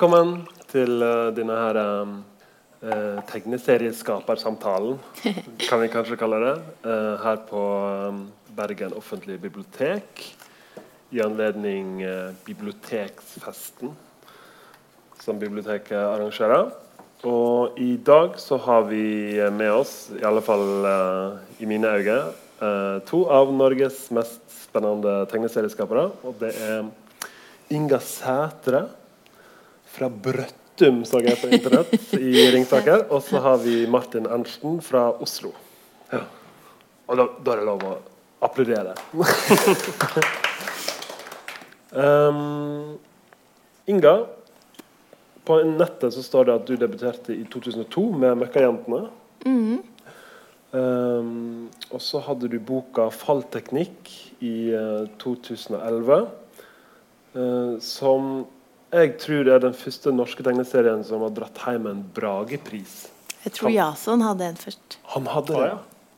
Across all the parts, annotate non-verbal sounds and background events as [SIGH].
Velkommen til uh, denne her um, uh, tegneserieskapersamtalen, [LAUGHS] kan vi kanskje kalle det, uh, her på um, Bergen offentlige bibliotek i anledning biblioteksfesten som biblioteket arrangerer. Og i dag så har vi med oss, i alle fall i mine øyne, to av Norges mest spennende tegneserieskapere. Og det er Inga Sætre fra Brøttum, så jeg på internett i Ringsaker. Og så har vi Martin Ernsten fra Oslo. Ja. Og da, da, er det lov å applaudere. [LAUGHS] um, Inga, på nettet så står det at du debuterte i 2002 med Møkkajentene. Mm. Um, og så hadde du boka 'Fallteknikk' i uh, 2011. Uh, som jeg tror det er den første norske tegneserien som har dratt hjem en Bragepris. Jeg tror Jason hadde en først. Han hadde det, ja.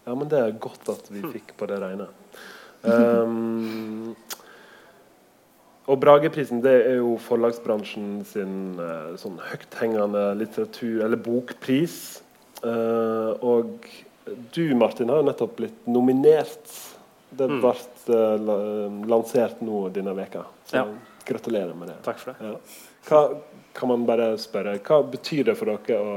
ja. Men det er godt at vi fikk på det rene. Um, og Brageprisen det er jo forlagsbransjen sin uh, sånn høythengende litteratur- eller bokpris. Uh, og du, Martin, har jo nettopp blitt nominert. Det ble mm. lansert nå denne veka. Så ja. Gratulerer med det. Takk for det. Ja. Hva, kan man bare spørre, hva betyr det for dere å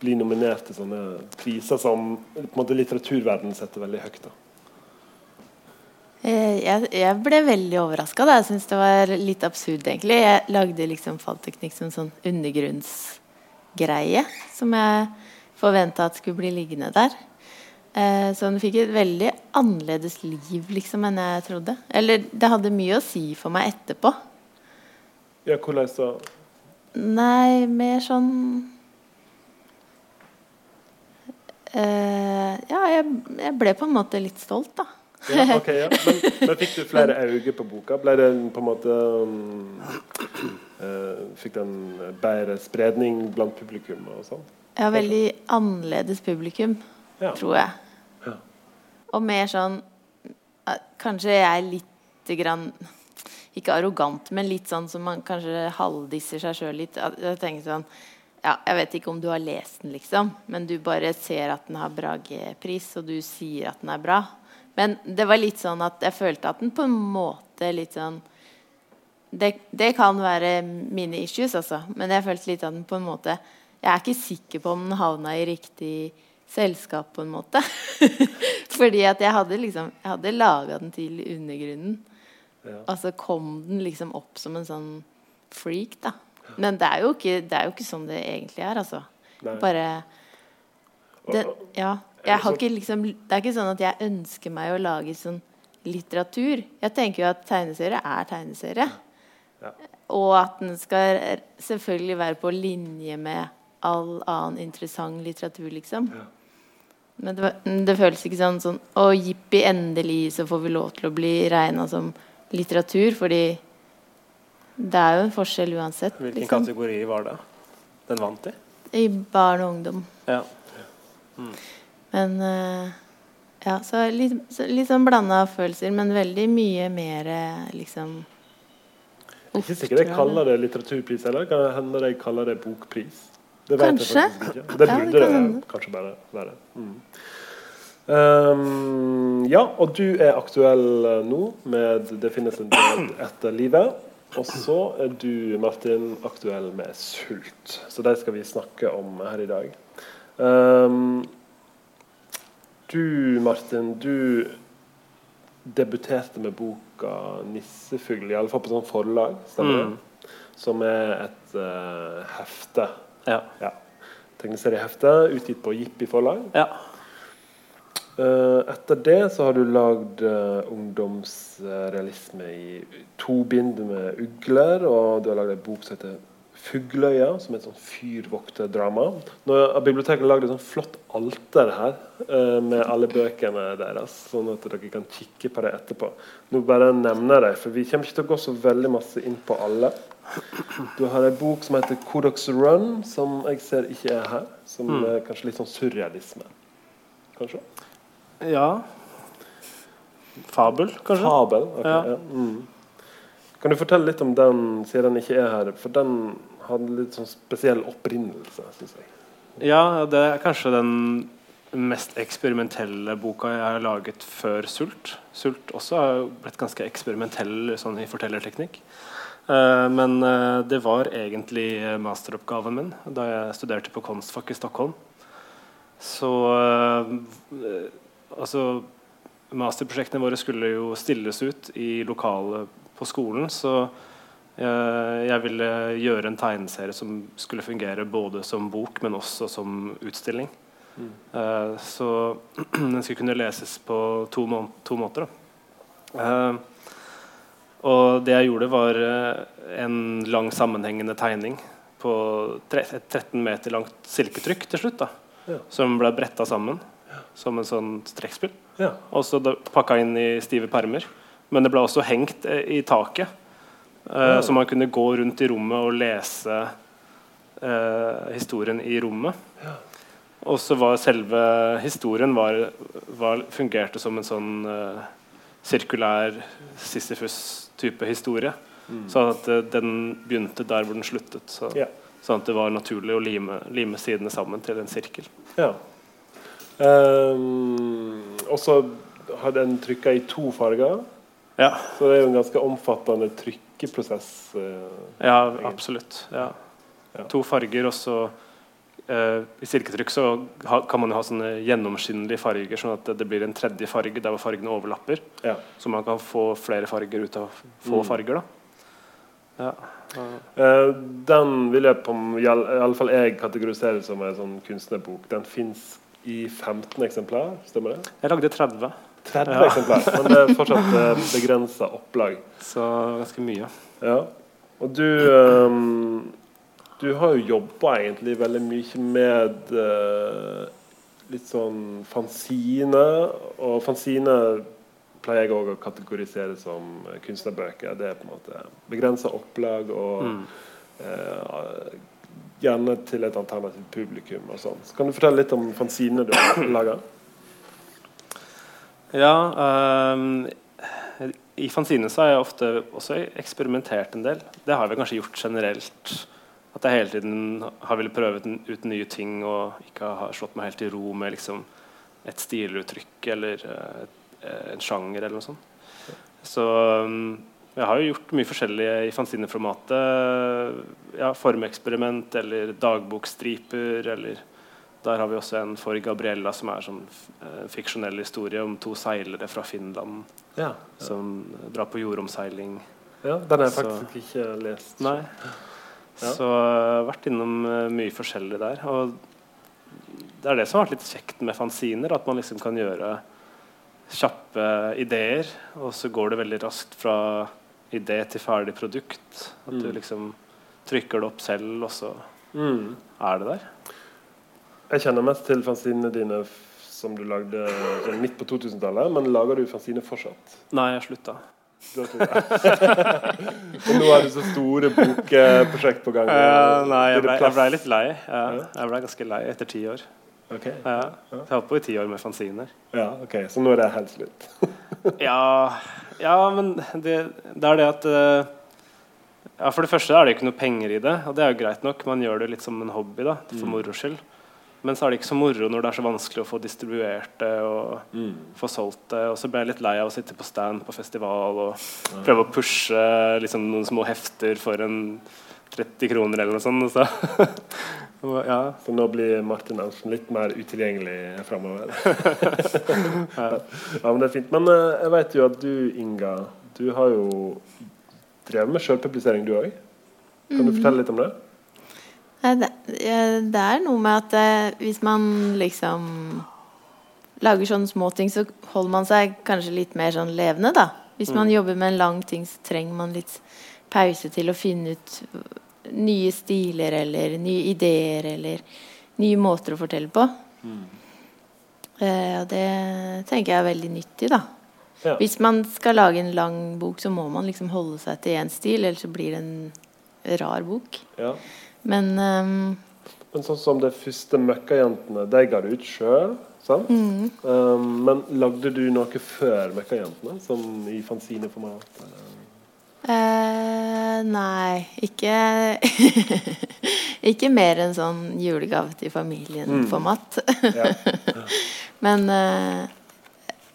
bli nominert til sånne priser som på en måte litteraturverdenen setter veldig høyt? da? Eh, jeg, jeg, ble veldig overraska. Jeg syns det var litt absurd, egentlig. Jeg lagde liksom fallteknikk som en sånn undergrunnsgreie som jeg forventa at skulle bli liggende der. Eh, så den fikk et veldig annerledes liv liksom, enn jeg trodde. Eller det hadde mye å si for meg etterpå. Ja, hvordan da? Nei, mer sånn eh, Ja, jeg, jeg, ble på en måte litt stolt, da. ja, ok, ja. Men, men, fikk du flere [LAUGHS] øyne på boka? Ble det på en måte um, uh, Fikk den bedre spredning blant publikum og sånn? Ja, veldig annerledes publikum ja. tror jeg. Ja. Og mer sånn Kanskje jeg er litt grann Ikke arrogant, men litt sånn som man kanskje halvdisser seg sjøl litt. Jeg tenker sånn ja, Jeg vet ikke om du har lest den, liksom, men du bare ser at den har Brage-pris, og du sier at den er bra. Men det var litt sånn at jeg følte at den på en måte litt sånn det, det, kan være mine issues, altså. Men jeg følte litt at den på en måte Jeg er ikke sikker på om den havna i riktig selskap, på en måte. [LAUGHS] Fordi at jeg hadde liksom Jeg hadde laga den til undergrunnen. Ja. Og så kom den liksom opp som en sånn freak, da. Men det er jo ikke, det er jo ikke sånn det egentlig er, altså. Nei. Bare det, Ja. Jeg har ikke liksom Det er ikke sånn at jeg ønsker meg å lage sånn litteratur. Jeg tenker jo at tegneserie er tegneserie. Ja. Og at den skal selvfølgelig være på linje med all annen interessant litteratur, liksom. Ja. Men det, det, føles ikke sånn sånn Å, jippi, endelig så får vi lov til å bli regna som litteratur. Fordi det er jo en forskjell uansett. Hvilken liksom. kategori var det den vant i? I barn og ungdom. Ja. Mm. Men uh, Ja, så litt, så, litt sånn blanda følelser, men veldig mye mer liksom Jeg er ikke sikker jeg kaller det litteraturpris, heller. kan det hende jeg kaller det bokpris? Det kanskje. Det burde ja, det, kanskje bare være. Mm. Um, ja, og du er aktuell eh, nå med 'Det finnes en død etter livet'. Og så er du, Martin, aktuell med 'Sult'. Så det skal vi snakke om her i dag. Um, du, Martin, du debuterte med boka 'Nissefugl', iallfall på sånn forlag, stemmer mm. Som er et uh, hefte ja. ja. Tegneseriehefte utgitt på Jippi forlag. Ja. Uh, etter det så har du lagd uh, ungdomsrealisme i to bind med ugler, og du har lagd en bok som heter 'Fugløya', som er et sånt fyrvokterdrama. Biblioteket lagd et sånt flott alter her uh, med alle bøkene deres, sånn at dere kan kikke på det etterpå. Nå bare nevner jeg for vi kommer ikke til å gå så veldig masse inn på alle. Du har ei bok som heter 'Codox Run', som jeg ser ikke er her. Som mm. er kanskje litt sånn surrealisme. Kanskje? Ja. Fabel, kanskje? Fabel, ok. ja. Ja. Mm. Kan du fortelle litt om den, siden den ikke er her? For den hadde litt sånn spesiell opprinnelse, syns jeg. Ja, det er kanskje den mest eksperimentelle boka jeg har laget før 'Sult'. 'Sult' også har blitt ganske eksperimentell sånn i fortellerteknikk. Uh, men uh, det var egentlig masteroppgaven min da jeg studerte på Konstfakk i Stockholm. Så altså Masterprosjektene våre skulle jo stilles ut i lokalet på skolen. Så jeg ville gjøre en tegneserie som skulle fungere både som bok, men også som utstilling. Mm. så [CLEARS THROAT] den skulle kunne leses på to, må to måter. Da. og det jeg gjorde, var en lang, sammenhengende tegning på et 13 meter langt silketrykk til slutt. Ja. Som ble bretta sammen ja. som en sånn strekkspill. Ja. Og så pakka inn i stive permer. Men det ble også hengt i taket. Så man kunne gå rundt i rommet og lese historien i rommet. Ja. Og så var selve historien var, var, fungerte som en sånn uh, sirkulær Sisyfus-type historie. Mm. Så at uh, den begynte der hvor den sluttet. Så, ja. Sånn at det var naturlig å lime, lime sidene sammen til en sirkel. Ja. Um, og så har den trykka i to farger. Ja. Så det er jo en ganske omfattende trykkeprosess. Uh, ja, absolutt. Ja. To farger, og så eh, I silketrykk så ha, kan man ha sånne gjennomskinnelige farger, sånn at det blir en tredje farge der hvor fargene overlapper. Ja. Så man kan få flere farger ut av få mm. farger. Ja. Uh, den vil jeg på i alle fall jeg kategorisere som en sånn kunstnerbok. Den fins i 15 eksemplar, stemmer det? Jeg lagde 30. 30 ja. eksemplar, Men det er fortsatt eh, begrensa opplag. Så ganske mye. Ja. Og du um, du har jo jobba egentlig veldig mye med uh, litt sånn fanzine. Og fanzine pleier jeg òg å kategorisere som kunstnerbøker. Det er på en måte begrensa opplag og mm. uh, gjerne til et alternativt publikum. og sånn. Så Kan du fortelle litt om fanzine du har laga? Ja um, I fanzine så har jeg ofte også eksperimentert en del. Det har vi kanskje gjort generelt at jeg hele tiden har villet prøve ut nye ting og ikke har slått meg helt i ro med liksom, et stiluttrykk eller uh, en sjanger eller noe sånt. Så um, jeg har jo gjort mye forskjellig i fanzineformatet. Ja, formeksperiment eller dagbokstriper. Eller der har vi også en for Gabriella som er sånn uh, fiksjonell historie om to seilere fra Finland ja, ja. som drar på jordomseiling. Ja, Den har jeg faktisk Så, ikke lest. Nei. Ja. Så har vært innom eh, mye forskjellig der. Og det er det som har vært litt kjekt med fanziner. At man liksom kan gjøre kjappe ideer, og så går det veldig raskt fra idé til ferdig produkt. At mm. du liksom trykker det opp selv, og så mm. er det der. Jeg kjenner mest til fanzinene dine som du lagde sånn midt på 2000-tallet. Men lager du fanzine fortsatt? Nei, jeg slutta. [LAUGHS] og nå har du så store bokprosjekt på gang. Uh, nei, jeg ble, jeg ble, litt lei. Ja, jeg ble ganske lei etter ti år. Okay. Ja, jeg har holdt på i ti år med fanziner. Ja, ok, Så nå er det helt slutt? [LAUGHS] ja, ja, men det, det, er det at uh, ja, For det første er det ikke noe penger i det, og det er jo greit nok. Man gjør det litt som en hobby da, for mm. moro skyld. Men så er det ikke så moro når det er så vanskelig å få distribuert det og mm. få solgt det. Og så ble jeg litt lei av å sitte på stand på festival og prøve å pushe liksom, noen små hefter for en 30 kroner eller noe sånt. [LAUGHS] Så. ja. så nå blir Martin Arntzen litt mer utilgjengelig framover. [LAUGHS] ja. ja, men det er fint. Men uh, jeg vet jo at du, Inga, du har jo drevet med sjølpublisering, du òg. Kan du mm. fortelle litt om det? Det, det er noe med at eh, hvis man liksom lager sånne små ting, så holder man seg kanskje litt mer sånn levende, da. Hvis man mm. jobber med en lang ting, så trenger man litt pause til å finne ut nye stiler eller nye ideer eller nye måter å fortelle på. Mm. Eh, og det tenker jeg er veldig nyttig, da. Ja. Hvis man skal lage en lang bok, så må man liksom holde seg til én stil, ellers så blir det en rar bok. Ja. Men um, Men sånn som de første Møkkajentene, de ga du ut sjøl, sant? Mm. Um, men lagde du noe før Møkkajentene, som i fanzineformat? Uh, nei, ikke [LAUGHS] Ikke mer enn sånn julegave til familien-format. Mm. Ja. Ja. [LAUGHS] Men uh,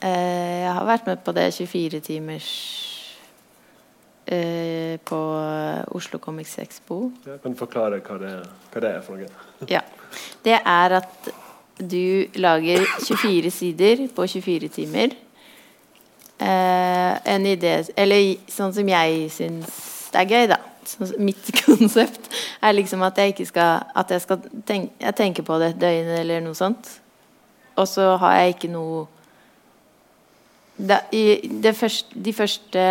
uh, jeg har vært med på det 24 uh, på Oslo Comics Expo. Ja, kan du forklare hva det, hva det er for noe? [LAUGHS] ja. Det er at du lager 24 sider på 24 timer. en idé Eller sånn som jeg syns det er gøy, da mitt [LAUGHS] konsept er liksom at jeg ikke skal At jeg skal tenke, jeg tenker på det et døgn eller noe sånt. Og så har jeg ikke noe da, I første, de første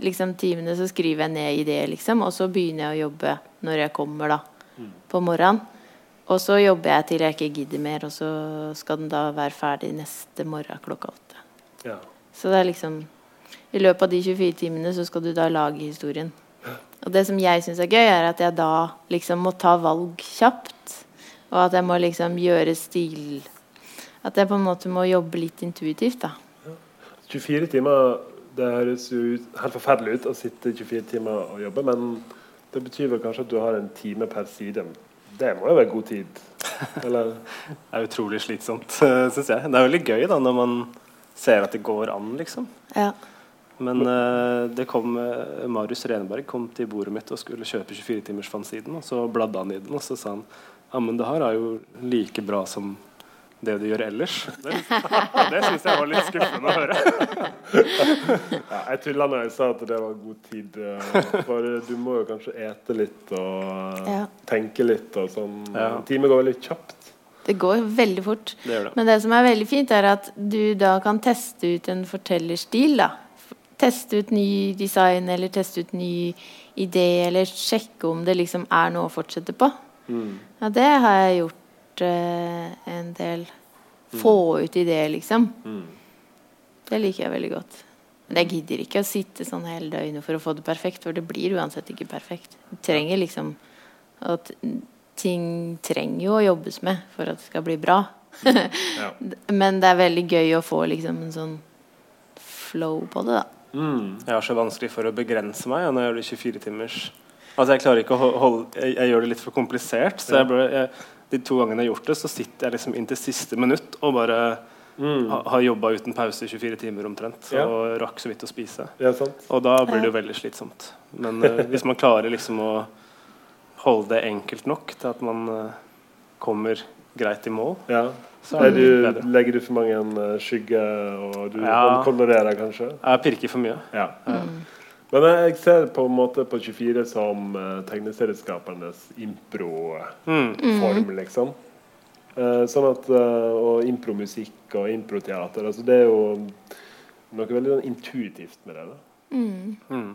liksom, timene så skriver jeg ned ideer, liksom. Og så begynner jeg å jobbe når jeg kommer da mm. på morgenen. Og så jobber jeg til jeg ikke gidder mer, og så skal den da være ferdig neste morgen klokka åtte. Ja. Så det er liksom I løpet av de 24 timene så skal du da lage historien. Og det som jeg syns er gøy, er at jeg da liksom må ta valg kjapt. Og at jeg må liksom gjøre stil At jeg på en måte må jobbe litt intuitivt, da. Ja. 24 timer Det høres jo helt forferdelig ut å sitte 24 timer og jobbe, men det betyr vel kanskje at du har en time per side. Det må jo være god tid? Eller? [LAUGHS] det er utrolig slitsomt, [LAUGHS] syns jeg. Det er veldig gøy da når man ser at det går an, liksom. Ja. Men uh, det kom uh, Marius Renberg kom til bordet mitt og skulle kjøpe 24-timers-fansiden. Og så bladde han i den, og så sa han ja, men det her er jo like bra som det du gjør ellers. Det, [LAUGHS] det syns jeg var litt skuffende å høre. [LAUGHS] ja, jeg tulla når jeg sa at det var god tid. Eh, for du må jo kanskje ete litt og ja. tenke litt og sånn. Ja. Time går veldig kjapt. Det går veldig fort. Det det. Men det som er veldig fint, er at du da kan teste ut en fortellerstil. da teste ut ny design eller teste ut ny idé, eller sjekke om det liksom er noe å fortsette på. Mm. Ja, det har jeg gjort uh, en del. Få mm. ut ideer, liksom. Mm. Det liker jeg veldig godt. Men jeg gidder ikke å sitte sånn hele døgnet for å få det perfekt, for det blir uansett ikke perfekt. Du trenger liksom at Ting trenger jo å jobbes med for at det skal bli bra. ja. [LAUGHS] Men det er veldig gøy å få liksom en sånn flow på det, da. Mm. Jeg har så vanskelig for å begrense meg når jeg gjør det 24 timers. Altså jeg klarer ikke å holde Jeg, jeg gjør det litt for komplisert. Så jeg ble, jeg, de to gangene jeg har gjort det, så sitter jeg liksom inntil siste minutt og bare mm. ha, har jobba uten pause i 24 timer omtrent. Ja. Og rakk så vidt å spise. Ja, og da blir det jo veldig slitsomt. Men uh, [LAUGHS] hvis man klarer liksom å holde det enkelt nok til at man uh, kommer greit i mål, ja. Du, legger du for mange en uh, skygge, og du ja. kolorerer kanskje? Jeg pirker for mye. Ja. Mm. Men jeg ser på en måte på 24 som uh, tegneserieskapernes impro-form, mm. liksom. Uh, sånn at, uh, og impromusikk og improteater. Altså det er jo noe veldig sånn intuitivt med det. Mm. Mm.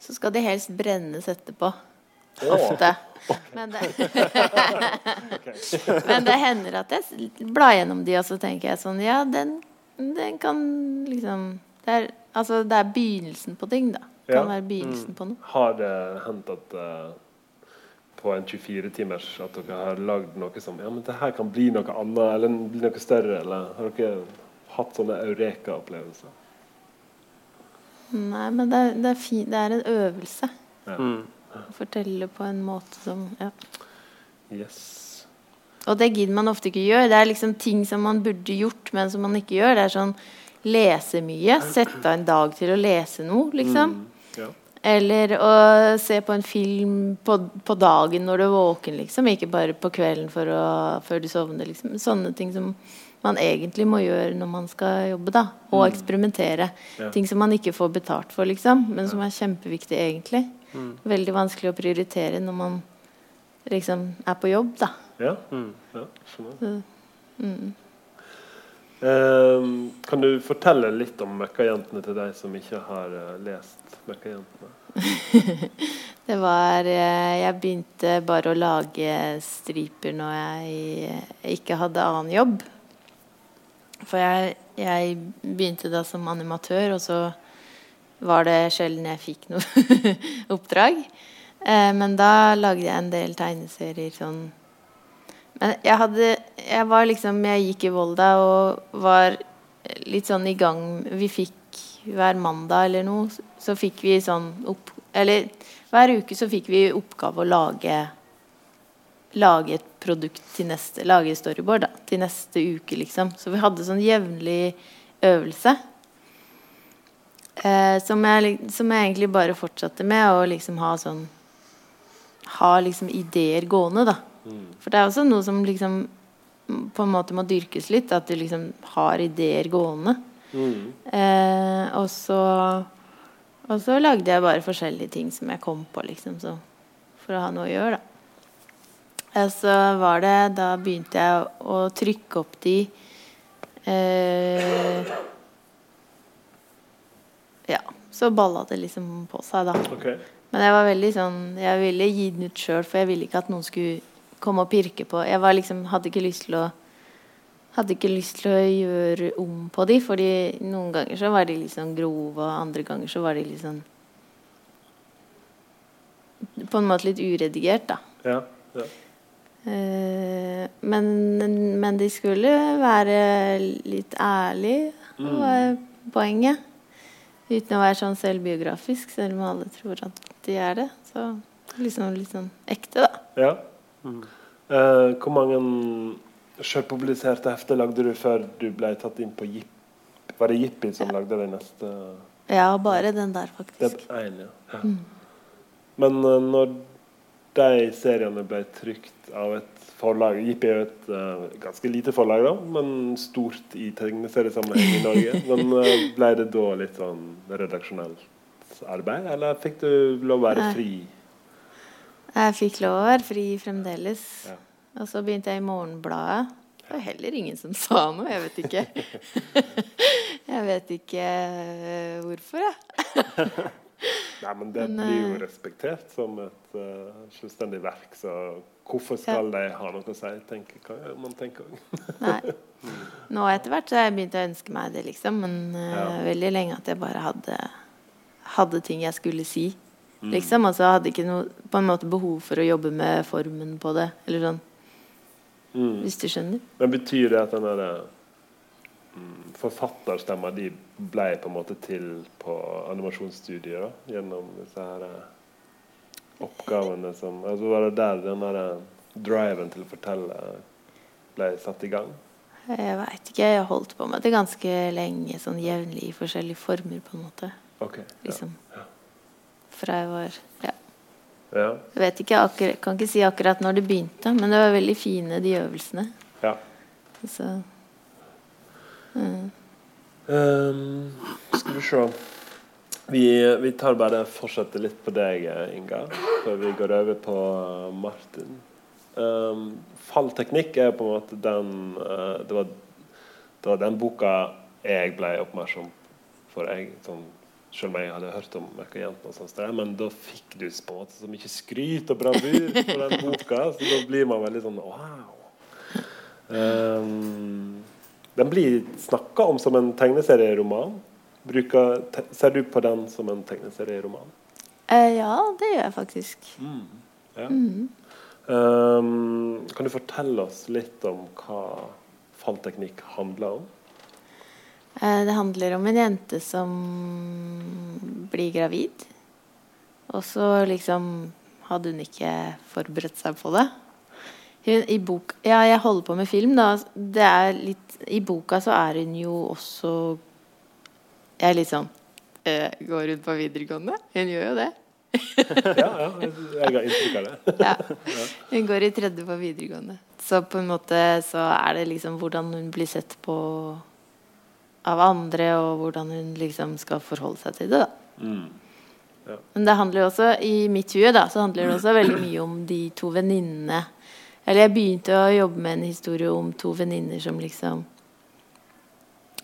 Så skal det helst brennes etterpå. Ofte. [LAUGHS] Men det, [LAUGHS] Men det hender at jeg blar gjennom de, og så tenker jeg sånn Ja, den, den kan liksom det er, altså, det er begynnelsen på ting, da. Kan ja. være begynnelsen mm. på noe. Har det hendt at uh, på en 24-timers at dere har lagd noe som Ja, men det her kan bli noe annet, eller bli noe større, eller har dere hatt sånne eureka-opplevelser? Nei, men det er, det er, fi, det er en øvelse. Ja. Mm. Fortelle på en måte som Ja. Yes. Og det gidder man ofte ikke gjøre. Det er liksom ting som man burde gjort, men som man ikke gjør. Det er sånn lese mye. Sette av en dag til å lese noe, liksom. Mm. Eller å se på en film på, på, dagen når du er våken, liksom. Ikke bare på kvelden å, før du sovner. Liksom. Sånne ting som man egentlig må gjøre når man skal jobbe. da Og mm. eksperimentere. Ja. Ting som man ikke får betalt for, liksom. Men som er kjempeviktig, egentlig. Mm. Veldig vanskelig å prioritere når man liksom er på jobb, da. Ja, mm. ja skjønner. Mm. Um, kan du fortelle litt om Møkkajentene til deg som ikke har uh, lest Møkkajentene? [LAUGHS] det var uh, Jeg begynte bare å lage striper når jeg uh, ikke hadde annen jobb. For jeg, jeg begynte da som animatør, og så var det sjelden jeg fikk noe [LAUGHS] oppdrag. Eh, men da lagde jeg en del tegneserier sånn Men jeg hadde Jeg var liksom Jeg gikk i Volda og var litt sånn i gang Vi fikk hver mandag eller noe, så fikk vi sånn opp, Eller hver uke så fikk vi oppgave å lage Lage et produkt til neste Lage storyboard da, til neste uke, liksom. Så vi hadde sånn jevnlig øvelse. Eh, som, jeg, som, jeg, egentlig bare fortsatte med å liksom ha sånn Ha liksom ideer gående, da. Mm. For det er også noe som liksom på en måte må dyrkes litt. At du liksom har ideer gående. Mm. Eh, og så og så lagde jeg bare forskjellige ting som jeg kom på, liksom, så, for å ha noe å gjøre, da. Og så var det Da begynte jeg å trykke opp de eh, Ja, så balla det liksom på seg, da. Okay. Men jeg var veldig sånn Jeg ville gi den ut sjøl, for jeg ville ikke at noen skulle komme og pirke på. Jeg var liksom, hadde ikke lyst til å hadde ikke lyst til å gjøre om på de, fordi noen ganger så var de litt sånn grove, og andre ganger så var de litt sånn På en måte litt uredigert, da. Ja, ja. Uh, men, men, de skulle være litt ærlige, mm. var poenget. Uten å være sånn selvbiografisk, selv om alle tror at de er det. Så liksom litt sånn ekte, da. Ja. Mm. Eh, hvor mange Sjølpubliserte hefter lagde du før du ble tatt inn på Jipp? Var det Jippi som ja. lagde de neste? Ja, bare den der, faktisk. Den ene, ja. Mm. Men uh, når de seriene ble trykt av et forlag Jippi er jo et uh, ganske lite forlag, da, men stort i tegneseriesammenheng i Norge. [LAUGHS] men uh, ble det da litt sånn redaksjonelt arbeid, eller fikk du lov å være fri? Jeg fikk lov å være fri fremdeles. Ja. Og så begynte jeg i Morgenbladet. Det var heller ingen som sa noe. Jeg vet ikke. [LAUGHS] jeg vet ikke uh, hvorfor, jeg. [LAUGHS] Nei, men det men, blir jo eh, respektert som et uh, selvstendig verk, så hvorfor skal ja. de ha noe å si, tenker man tenker Nei. [LAUGHS] Nå etter hvert så har jeg begynt å ønske meg det, liksom. Men uh, ja. veldig lenge at jeg bare hadde, hadde ting jeg skulle si. Mm. Liksom. Altså hadde ikke noe på en måte behov for å jobbe med formen på det. Eller sånn. Mm. Hvis du skjønner. Men Betyr det at den derre mm, forfatterstemma de ble på en måte til på animasjonsstudiet da, gjennom disse her eh, oppgavene som altså Var det der den der eh, driven til å fortelle ble satt i gang? Jeg veit ikke. Jeg har holdt på med det ganske lenge, sånn jevnlig i forskjellige former, på en måte. Okay, liksom. Ja. Fra jeg var ja, ja. Jeg vet ikke, akkurat, kan ikke si akkurat når det begynte, men det var veldig fine, de øvelsene. Ja. Så mm. um, Skal vi se vi, vi, tar bare fortsetter litt på deg, Inga, før vi går over på Martin. Um, fallteknikk er på en måte den uh, det, var, det, var, den boka jeg ble oppmerksom for. Jeg, sånn selv om jeg hadde hørt om Møkkajentene, og sånt, men da fikk du på en måte så mye skryt og bravur på den boka, så da blir man veldig sånn wow. Um, den blir snakka om som en tegneserieroman. Bruker, ser du på den som en tegneserieroman? Uh, ja, det gjør jeg faktisk. Mm. Ja. Mm. Um, kan du fortelle oss litt om hva fallteknikk handler om? Eh, det handler om en jente som blir gravid. Og så liksom hadde hun ikke forberedt seg på det. Hun, i bok, ja, jeg holder på med film, da. Det er litt, I boka så er hun jo også Jeg er litt sånn øh, Går hun på videregående? Hun gjør jo det. [LAUGHS] ja, ja, jeg ga inntrykk av det. [LAUGHS] ja. Hun går i tredje på videregående. Så på en måte så er det liksom hvordan hun blir sett på av andre, og hvordan hun liksom skal forholde seg til det. da. Mm. Ja. Men det handler jo også, i mitt hue da, så handler det også veldig mye om de to venninnene. Eller jeg begynte å jobbe med en historie om to venninner som liksom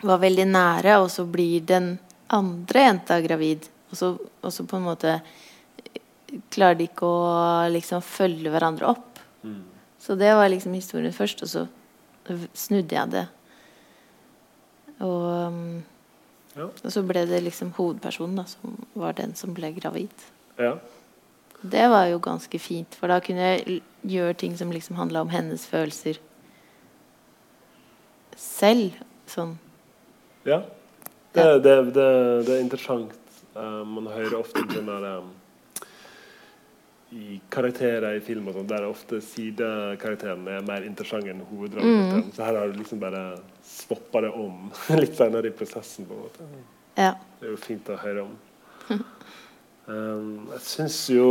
var veldig nære, og så blir den andre jenta gravid. Og så, og så på en måte klarer de ikke å liksom følge hverandre opp. Mm. Så det var liksom historien først, og så snudde jeg det og, um, ja. og, så ble det liksom hovedpersonen da, som var den som ble gravid. Ja. Det var jo ganske fint, for da kunne jeg gjøre ting som liksom handla om hennes følelser selv. Sånn. Ja. Det, det, det, det er interessant. Uh, man hører ofte den der um, i karakterer i film og sånt, der ofte sidekarakterene er mer interessante enn hovedrollen. Mm. Så her har du liksom bare swappa det om [LAUGHS] litt senere i prosessen. på en måte. Ja. Det er jo fint å høre om. Um, jeg syns jo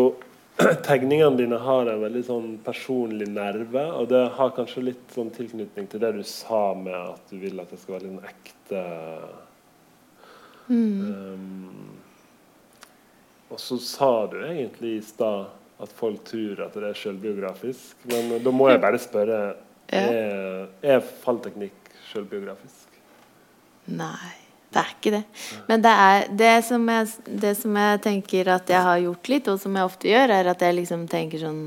[CLEARS THROAT] tegningene dine har en veldig sånn personlig nerve, og det har kanskje litt sånn tilknytning til det du sa med at du vil at det skal være litt sånn ekte mm. um, Og så sa du egentlig i stad at folk tror at det er selvbiografisk, men da må jeg bare spørre er, er fallteknikk selvbiografisk? Nei. Det er ikke det. Men det, er, det, som jeg, det, som jeg, tenker at jeg har gjort litt, og som jeg ofte gjør, er at jeg liksom tenker sånn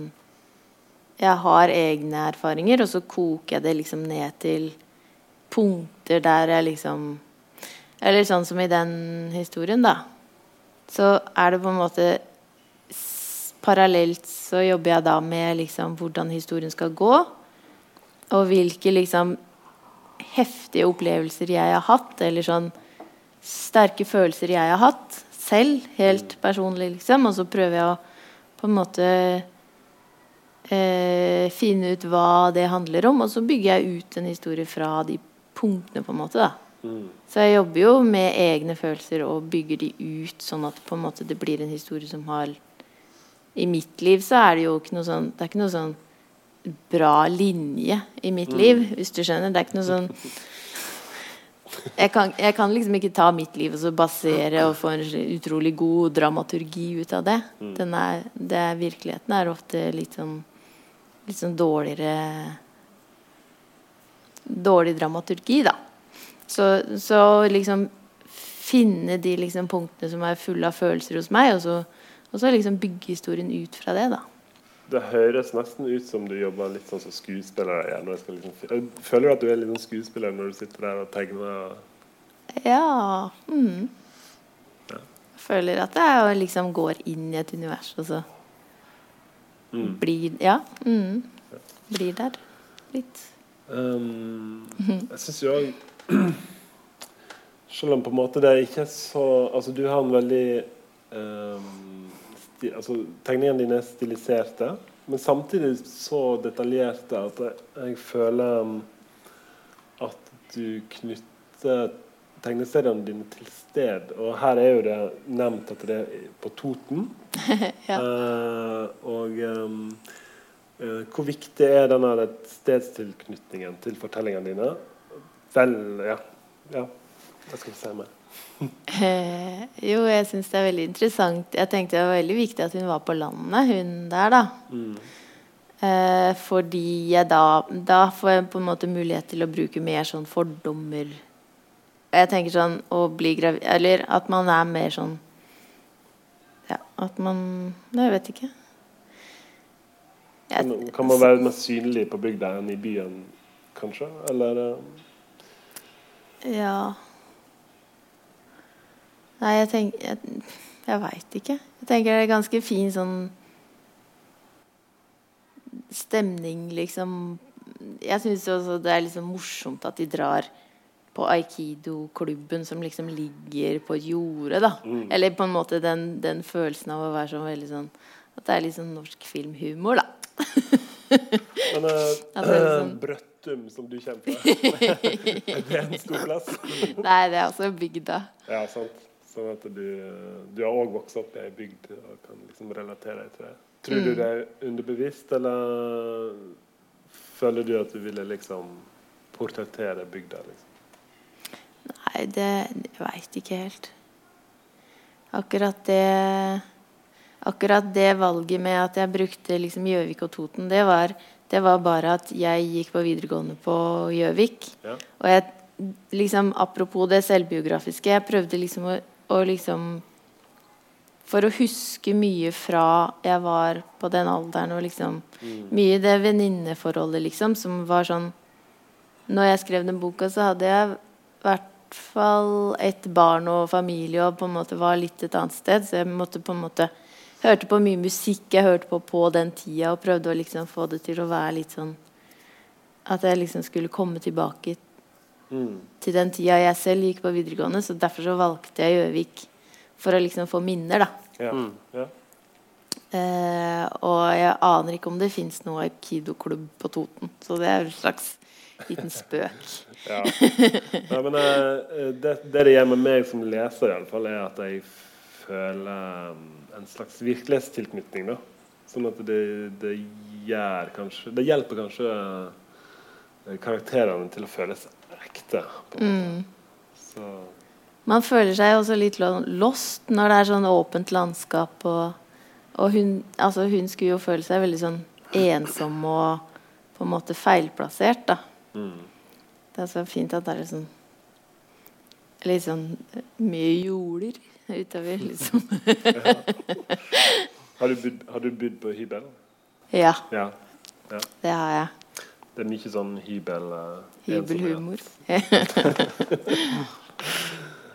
Jeg har egne erfaringer, og så koker jeg det liksom ned til punkter der jeg liksom Eller sånn som i den historien, da. Så er det på en måte Parallelt så jobber jeg da med liksom hvordan historien skal gå, og hvilke liksom heftige opplevelser jeg har hatt, eller sånn sterke følelser jeg har hatt selv, helt personlig, liksom. Og så prøver jeg å på en måte eh, finne ut hva det handler om, og så bygger jeg ut en historie fra de punktene, på en måte. da. Mm. Så jeg jobber jo med egne følelser og bygger de ut, sånn at det blir en historie som har I mitt liv så er det jo ikke noe sånn Det er ikke noe sånn bra linje i mitt mm. liv, hvis du skjønner. Det er ikke noe sånn jeg kan, jeg kan, liksom ikke ta mitt liv og så basere og få en utrolig god dramaturgi ut av det. Mm. Er, det er, virkeligheten er ofte litt sånn, litt sånn dårligere Dårlig dramaturgi, da. Så, så liksom finne de liksom punktene som er fulle av følelser hos meg, og så, og så liksom bygge historien ut fra det, da. Det høres nesten ut som du jobber litt sånn som skuespiller. Ja, liksom, føler du at du er litt sånn skuespiller når du sitter der og tegner? Ja. Mm. ja. Føler at jeg liksom går inn i et univers, og så mm. blir Ja. Mm. Blir der litt. Um, [LAUGHS] jeg syns jo òg [CLEARS THROAT] Selv om på en måte det ikke er så Altså, du har en veldig um, altså, Tegningene dine er stiliserte, men samtidig så detaljerte at jeg, føler um, at du knytter tegneseriene dine til sted. Og her er jo det nevnt at det er på Toten. [LAUGHS] ja. uh, og um, uh, hvor viktig er denne stedstilknytningen til fortellingene dine? Vel, ja. ja. Det skal vi si mer? Eh, jo, jeg syns det er veldig interessant. Jeg tenkte det var veldig viktig at hun var på landet, hun der, da. Mm. Eh, fordi jeg da Da får jeg på en måte mulighet til å bruke mer sånn fordommer. Jeg tenker sånn å bli gravid Eller at man er mer sånn Ja, at man Jeg vet ikke. Jeg, kan, kan man være mer synlig på bygda enn i byen, kanskje? Eller Ja. Nei, jeg tenker Jeg, jeg veit ikke. Jeg tenker det er ganske fin sånn stemning, liksom. Jeg syns også det er liksom morsomt at de drar på aikido-klubben som liksom ligger på jordet, da. Mm. Eller på en måte den, den, følelsen av å være sånn veldig sånn At det er litt sånn norsk filmhumor, da. [LAUGHS] Men uh, sånn... Brøttum, som du kjenner fra, [LAUGHS] [LAUGHS] er det en stor plass? Nei, det er altså bygda. Ja, sant. Sånn at du, du har òg vokst opp i ei bygd og kan liksom relatere deg til det. Tror mm. du det er underbevisst, eller føler du at du ville liksom portrettere bygda? Liksom? Nei, det jeg veit ikke helt. Akkurat det Akkurat det valget med at jeg brukte liksom Gjøvik og Toten, det var, det var bare at jeg gikk på videregående på Gjøvik. Ja. Og jeg liksom Apropos det selvbiografiske, jeg prøvde liksom å og liksom For å huske mye fra jeg var på den alderen, og liksom mm. Mye det venninneforholdet, liksom, som var sånn Når jeg skrev den boka, så hadde jeg i hvert fall et barn og familie og på en måte var litt et annet sted, så jeg måtte på en måte hørte på mye musikk jeg hørte på på den tida, og prøvde å liksom få det til å være litt sånn At jeg liksom skulle komme tilbake mm. til den tida jeg selv gikk på videregående. Så derfor så valgte jeg Gjøvik for å liksom få minner, da. Ja. Mm. Ja. Eh, og jeg aner ikke om det fins noe aikidoklubb på Toten. Så det er en slags liten spøk. [LAUGHS] ja. Nei, men uh, det, det, det gjør med meg som leser, i alle fall, er at jeg føler um, en slags virkelighetstilknytning. da. Sånn at det, det gjør kanskje Det hjelper kanskje uh, karakterene til å føles på. Mm. Så man føler seg også litt lost når det er sånn åpent landskap. Og, og hun, altså hun, skulle jo føle seg veldig sånn ensom og på en måte feilplassert. da. Mm. Det er så fint at det er sånn litt sånn mye jorder utover, [LAUGHS] liksom. har, du bodd, har du bodd på hybel? Ja. ja. ja. Det har jeg. Det er mye sånn hybel... Uh, Hybelhumor. [LAUGHS]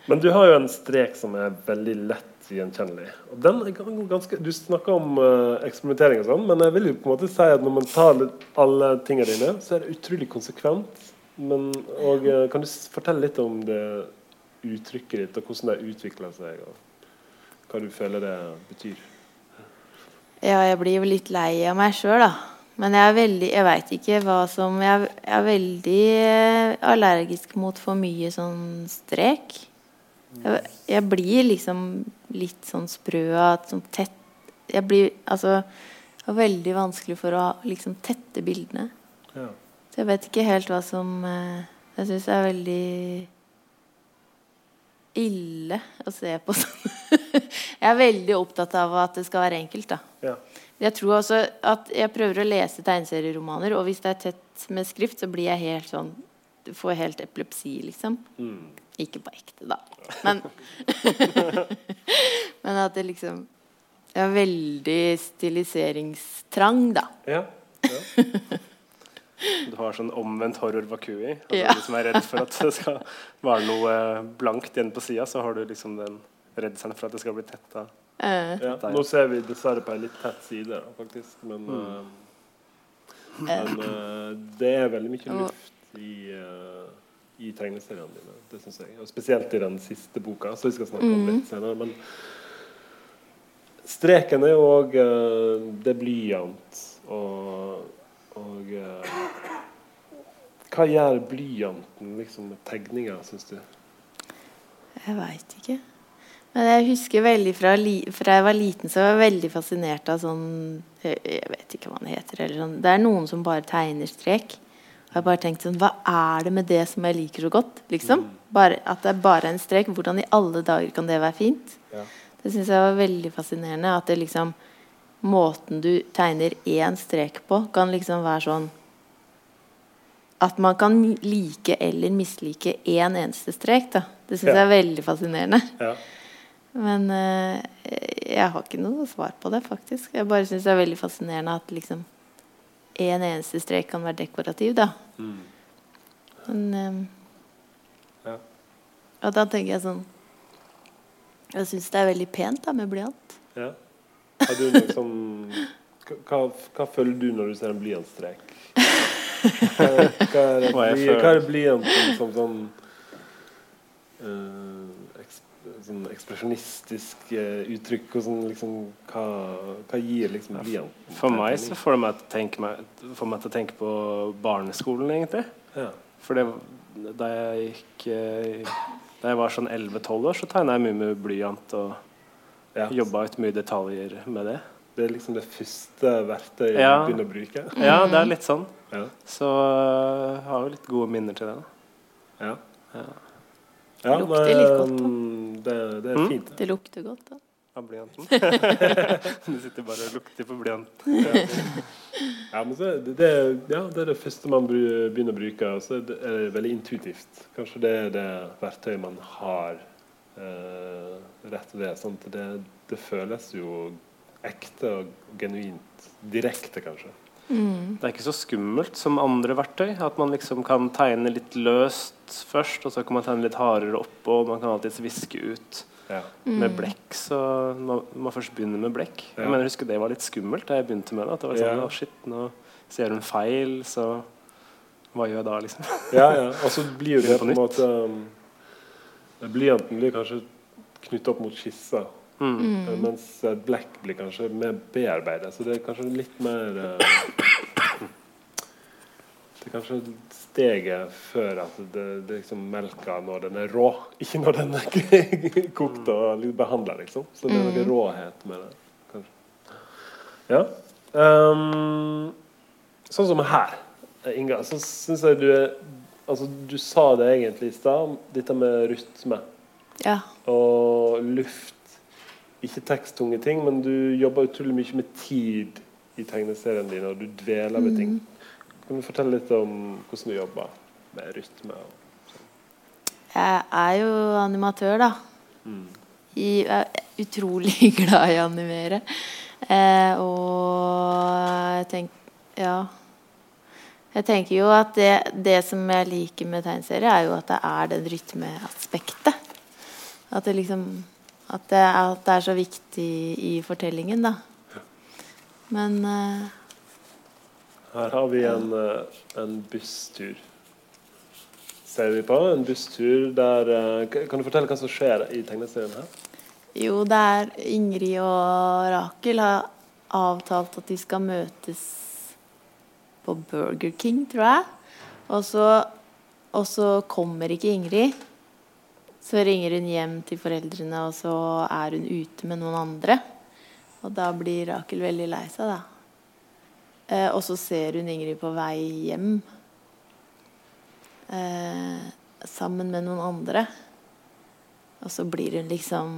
Men du har jo en strek som er veldig lett gjenkjennelig. Og den er ganske, Du snakker om uh, eksperimentering og sånn, men jeg vil jo på en måte si at når man tar alle tingene dine, så er det utrolig konsekvent. Men, og uh, Kan du fortelle litt om det uttrykket ditt, og hvordan det utvikler seg? Og hva du føler det betyr? Ja, jeg blir jo litt lei av meg sjøl, da. Men jeg er veldig Jeg veit ikke hva som Jeg er veldig eh, allergisk mot for mye sånn strek. Jeg, jeg, blir liksom litt sånn sprø at sånn tett Jeg blir altså Det er veldig vanskelig for å liksom tette bildene. Ja. Så jeg vet ikke helt hva som eh, Jeg syns det er veldig ille å se på sånn. [LAUGHS] jeg er veldig opptatt av at det skal være enkelt, da. Ja. Jeg tror også at jeg prøver å lese tegneserieromaner, og hvis det er tett med skrift, så blir jeg helt sånn Får helt epilepsi, liksom. Mm. Ikke på ekte, da. Men, [LAUGHS] men at det liksom Jeg har veldig stiliseringstrang, da. Ja, ja. Du har sånn omvendt horror vacui. Altså ja. De som er redd for at det skal være noe blankt igjen på sida, så har du liksom den redselen for at det skal bli tetta. Uh. Ja, nå ser vi dessverre på en litt tett side, faktisk. Men, mm. uh, men uh, det er veldig mye luft i i tegneseriene dine. det synes jeg. Og Spesielt i den siste boka, så vi skal snakke om litt mm. senere. Men streken er jo òg uh, Det er blyant. Og, og uh, Hva gjør blyanten liksom, med tegninger, syns du? Jeg veit ikke. Men jeg husker veldig fra, fra, jeg var liten, så var jeg veldig fascinert av sånn Jeg vet ikke hva det heter. Sånn. Det er noen som bare tegner strek. Og Jeg bare tenkte sånn Hva er det med det som jeg liker så godt? Liksom? Mm. Bare, at det er bare en strek. Hvordan i alle dager kan det være fint? Ja. Det syns jeg var veldig fascinerende. At det liksom Måten du tegner én strek på, kan liksom være sånn At man kan like eller mislike én eneste strek. Da. Det syns ja. jeg er veldig fascinerende. Ja. Men uh, jeg har ikke noe svar på det, faktisk. Jeg bare syns det er veldig fascinerende at liksom en eneste strek kan være dekorativ, da. Mm. Men um, ja. Og da tenker jeg sånn Jeg syns det er veldig pent da med blyant. Ja. Har du liksom hva, hva, føler du når du ser en blyantstrek? [LAUGHS] Hva, hva, hva er blyanten som sånn uh, sånn ekspresjonistisk uh, uttrykk? og sånn, liksom, hva, hva, gir liksom blyanten? For meg så får det meg til å tenke, meg, meg til å tenke på barneskolen, egentlig. Ja. For det, da jeg gikk uh, Da jeg var sånn 11-12 år, så tegna jeg mye med blyant og ja. jobba ut mye detaljer med det. Det er liksom det første verktøyet ja. du begynner å bruke? Ja, det er litt sånn. Ja. Så uh, har jo litt gode minner til det. Da. Ja. ja. Det lukter litt godt. da det, det er mm. fint. Det lukter godt, da. Av blyanten. [LAUGHS] du sitter bare og lukter på blyanten. ja. men det, det, ja, det, er det første man begynner å bruke. Og så er det veldig intuitivt. Kanskje det er det verktøyet man har eh, rett det. Sånn det, det føles jo ekte og genuint. Direkte, kanskje. Mm. Det er ikke så skummelt som andre verktøy. At man liksom kan tegne litt løst først, og så kan man tegne litt hardere oppå. Og man kan alltids viske ut ja. mm. med blekk. Så man må først begynne med blekk. Ja. Jeg mener, husker det var litt skummelt da jeg begynte med det. At det var sånn, ja. shit, nå ser du en feil, så hva gjør jeg da, liksom? [LAUGHS] ja, ja. Og så blir det på en måte um, Blyanten blir kanskje knyttet opp mot skissa. Mm. Uh, mens black blir kanskje mer bearbeidet. Så det er kanskje litt mer uh, Det er kanskje steget før at det, det er liksom melka når den er rå, ikke når den er [LAUGHS] kokt og behandla, liksom. Så det er noe mm. råhet med det. kanskje. Ja. Um, sånn som her, Inga, så syns jeg du er Altså, du sa det egentlig i stad, dette med rytme ja. og luft. Ikke teksttunge ting, men du jobber utrolig mye med tid i tegneseriene dine, og du dveler med ting. Mm. Kan du fortelle litt om hvordan du jobber med rytme? Sånn? Jeg er jo animatør, da. Mm. Jeg er utrolig [LAUGHS] glad i å animere. Eh, og jeg tenker Ja. Jeg tenker jo at det, det, som jeg liker med tegneserier, er jo at det er den rytmeaspektet. At det liksom at det, at det, er så viktig i fortellingen, da. Men uh, Her har vi en, uh, en busstur. Ser vi på en busstur der uh, Kan du fortelle hva som skjer i tegneserien her? Jo, det er Ingrid og Rakel har avtalt at de skal møtes på Burger King, tror jeg. Og så, og så kommer ikke Ingrid. Så ringer hun hjem til foreldrene, og så er hun ute med noen andre. Og da blir Rakel veldig lei seg, da. Eh, og så ser hun Ingrid på vei hjem eh, sammen med noen andre. Og så blir hun liksom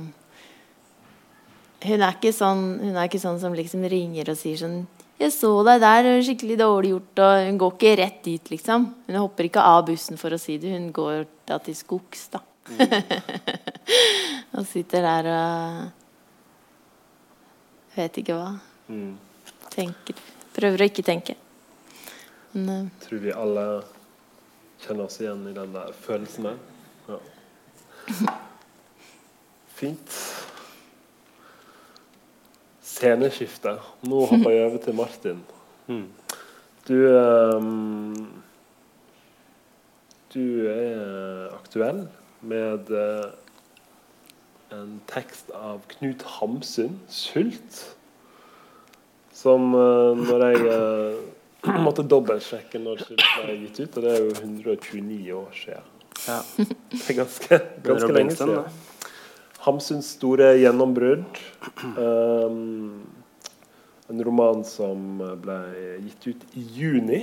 Hun er ikke sånn, er ikke sånn som liksom ringer og sier sånn 'Jeg så deg der, skikkelig dårlig gjort.' Og hun går ikke rett dit, liksom. Hun hopper ikke av bussen for å si det. Hun går da til skogs, da. [LAUGHS] Og sitter der og vet ikke hva. Mm. Tenker. Prøver å ikke tenke. Men, uh, Tror vi alle kjenner oss igjen i den der følelsen der. Ja. [LAUGHS] Fint sceneskifte. Nå hopper jeg over til Martin. Mm. Du um, Du er aktuell med uh, en tekst av Knut Hamsun, 'Sult', som uh, når jeg uh, [CLEARS THROAT] måtte dobbeltsjekke når Sult ble gitt ut, og det er jo 129 år siden. Ja. [LAUGHS] Det er ganske, ganske lenge siden. Hamsuns store gjennombrudd. Um, en roman som ble gitt ut i juni.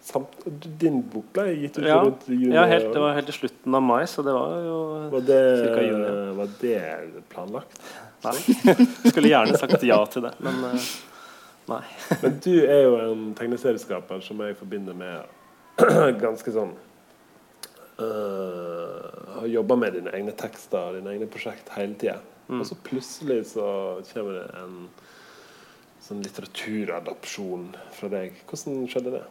Samt, din bok ble gitt ut ja, rundt juni? Ja, helt, det var helt i slutten av mai, så det var jo var det, juni. Var det planlagt? Nei. [LAUGHS] Skulle gjerne sagt ja til det, men uh, nei. [LAUGHS] men du er jo en tegneserieskaper som jeg forbinder med [CLEARS THROAT] ganske sånn uh, har jobba med dine egne tekster dine egne prosjekt hele tida. Mm. Og så plutselig så kommer det en sånn litteraturadopsjon fra deg. Hvordan skjedde det?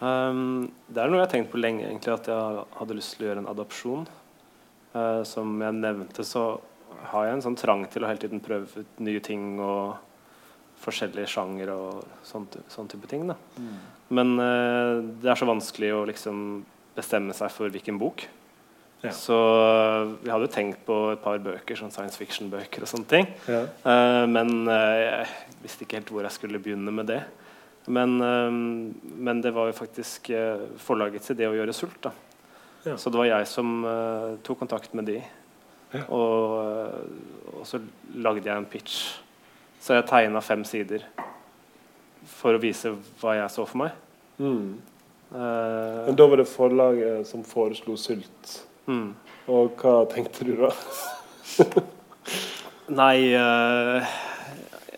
Um, det er noe jeg har tenkt på lenge, egentlig, at jeg hadde lyst til å gjøre en adopsjon. Uh, som jeg nevnte, så har jeg en sånn trang til å hele tiden prøve ut nye ting og forskjellige sjanger og sånn, sånn type ting. Mm. Men uh, det er så vanskelig å liksom bestemme seg for hvilken bok. Ja. Så vi hadde jo tenkt på et par bøker, sånn science fiction-bøker og sånne ting. Ja. Uh, men jeg visste ikke helt hvor jeg skulle begynne med det. Men, uh, men det var jo faktisk forlagets idé å gjøre Sult. Ja. Så det var jeg som tok kontakt med de. Og, og, så lagde jeg en pitch. Så jeg tegna fem sider for å vise hva jeg så for meg. Mm. Uh, Men da var det forlaget som foreslo Sult. Mm. Og hva tenkte du da? [LAUGHS] Nei uh,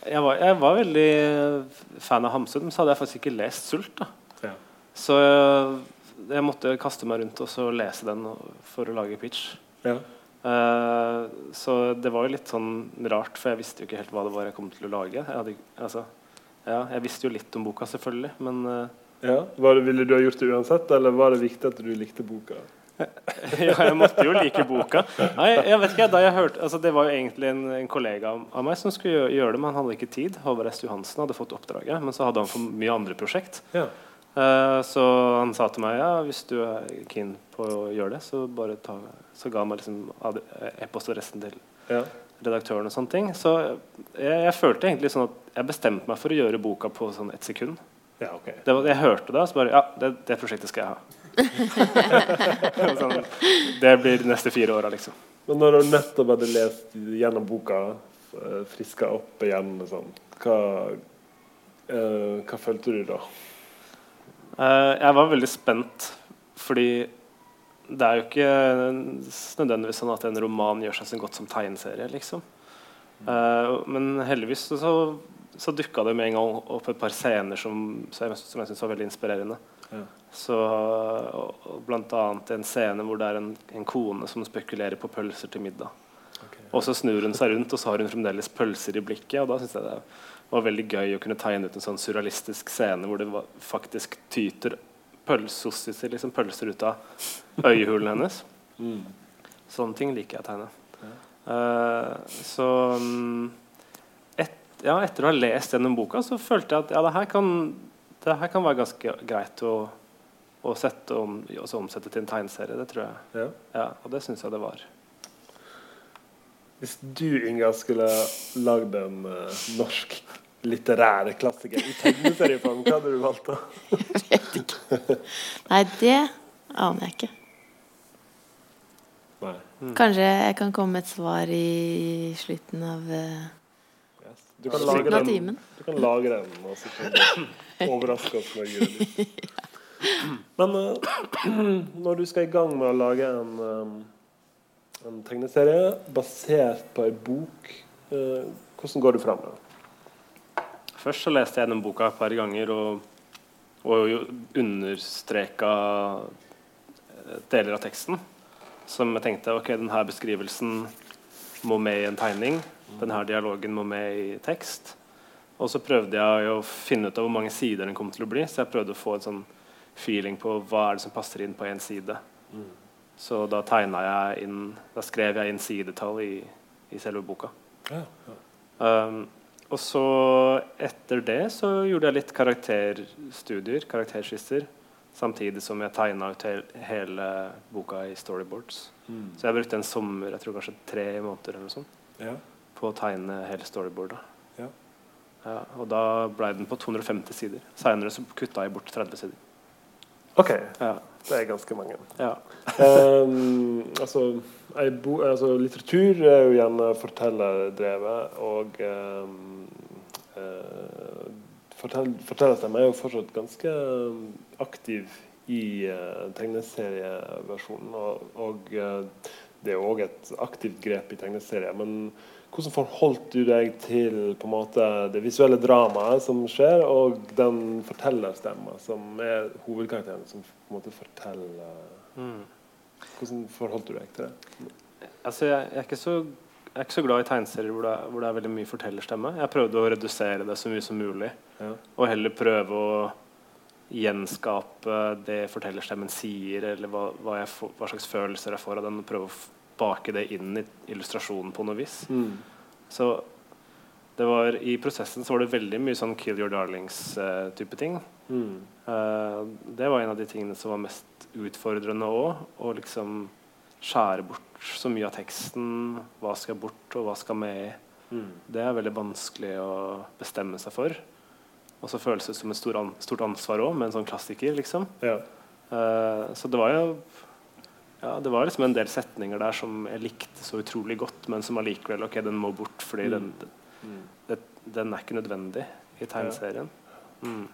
jeg, var, jeg, var, veldig fan av Hamsun, men så hadde jeg faktisk ikke lest Sult. ja. Så jeg, jeg, måtte kaste meg rundt og så lese den for å lage pitch. Ja. Uh, så det var jo litt sånn rart, for jeg visste jo ikke helt hva det var jeg kom til å lage. Jeg, hadde, altså, ja, jeg visste jo litt om boka, selvfølgelig, men ja, det, Ville du ha gjort det uansett, eller var det viktig at du likte boka? [LAUGHS] ja, jeg måtte jo like boka. Nei, jeg vet ikke, da jeg hørte, altså Det var jo egentlig en, en kollega av meg som skulle gjøre, det, men han hadde ikke tid. Håvard S. Johansen hadde fått oppdraget, men så hadde han for mye andre prosjekt. Ja. Uh, så han sa til meg ja, hvis du er keen på å gjøre det, så bare ta Så ga han meg liksom e-postadressen til, ja. redaktøren og sånne ting. Så jeg, jeg, følte egentlig sånn at jeg bestemte meg for å gjøre boka på sånn ett sekund. Ja, okay. det var, jeg hørte det, og så bare Ja, det, det prosjektet skal jeg ha. Sånn, det blir de neste fire åra, liksom. Men når du nettopp hadde lest gjennom boka, eh, friska opp igjen, sånn, hva, uh, hva følte du da? Uh, jeg var veldig spent, fordi det er jo ikke nødvendigvis sånn at en roman gjør seg så godt som tegneserie. liksom. Uh, men heldigvis så, så dukka det med en gang opp et par scener som, som jeg, som jeg syntes var veldig inspirerende. Ja. Så, blant annet en scene hvor det er en, en kone som spekulerer på pølser til middag. Okay. Og så snur hun seg rundt, og så har hun fremdeles pølser i blikket. Og da syns jeg det var veldig gøy å kunne tegne ut en sånn surrealistisk scene hvor det var, faktisk tyter pølsosser, liksom pølser ut av øyehulen hennes. Mm. Sånne ting liker jeg å tegne. Ja. Uh, så um, et, ja, etter å ha lest gjennom boka så følte jeg at ja, det her kan, det her kan være ganske greit å, å om, omsette til en tegneserie. Det tror jeg. Ja. ja og det syns jeg det var. Hvis du, Inga, skulle lagd en uh, norsk litterære klassiker i tegneserieform, hva hadde du valgt da? jeg vet ikke. Nei, det aner jeg ikke. Nei. Mm. Kanskje jeg kan komme med et svar i slutten av uh, yes. du kan slutten av timen. Du kan lage den, og så kan du overraske oss med å [LAUGHS] [LAUGHS] Men uh, [CLEARS THROAT] når du skal i gang med å lage en, um, en tegneserie basert på ei bok, uh, hvordan går du fram? Først så leste jeg den boka et par ganger og, og understreka eh, deler av teksten som jeg tenkte ok, denne beskrivelsen må med i en tegning. Denne dialogen må med i tekst. Og så prøvde jeg å finne ut av hvor mange sider den kom til å bli. Så jeg prøvde å få en sånn feeling på hva er det som passer inn på én side. Mm. Så da tegna jeg inn Da skrev jeg inn sidetall i, i selve boka. Ja, ja. Um, og så etter det så gjorde jeg litt karakterstudier, karakterskisser. Samtidig som jeg tegna ut hele boka i storyboards. Mm. Så jeg brukte en sommer, jeg tror kanskje tre måneder eller noe sånt, ja. på å tegne hele storyboardet. Ja. Ja, og da ble den på 250 sider. Seinere kutta jeg bort 30 sider. Ok. Det er ganske mange. um, [LAUGHS] altså, bo, altså, litteratur er jo gjerne fortellerdrevet, og um, uh, fortell, fortellerstemmen er jo fortsatt ganske eh, aktiv i uh, tegneserieversjonen. Og, og uh, det er jo òg et aktivt grep i tegneserier. Men hvordan forholdt du deg til måte det visuelle dramaet som skjer, og den fortellerstemma som er hovedkarakteren, som på en måte forteller mm. Hvordan forholdt du deg til det? Altså, jeg, jeg er så jeg er ikke så glad i tegneserier hvor, hvor, det er veldig mye fortellerstemme. Jeg prøvde å redusere det så mye som mulig. Ja. Og heller prøve å gjenskape det fortellerstemmen sier, eller hva, hva, får, hva, slags følelser jeg får av den. Og prøve å bake det inn i illustrasjonen på noe vis. Mm. Så det var, I prosessen så var det veldig mye sånn 'kill your darlings'-type uh, ting. Mm. Uh, det var en av de tingene som var mest utfordrende òg. Å liksom skjære bort så mye av teksten. Hva skal bort, og hva skal med? Mm. Det er veldig vanskelig å bestemme seg for. Og så føles det som et stort ansvar òg, med en sånn klassiker. liksom. Ja. Uh, så det var jo ja, det var liksom en del setninger der som jeg likte så utrolig godt, men som allikevel ok, den må bort fordi mm. den, den, den, den, er ikke nødvendig i tegneserien. Mm.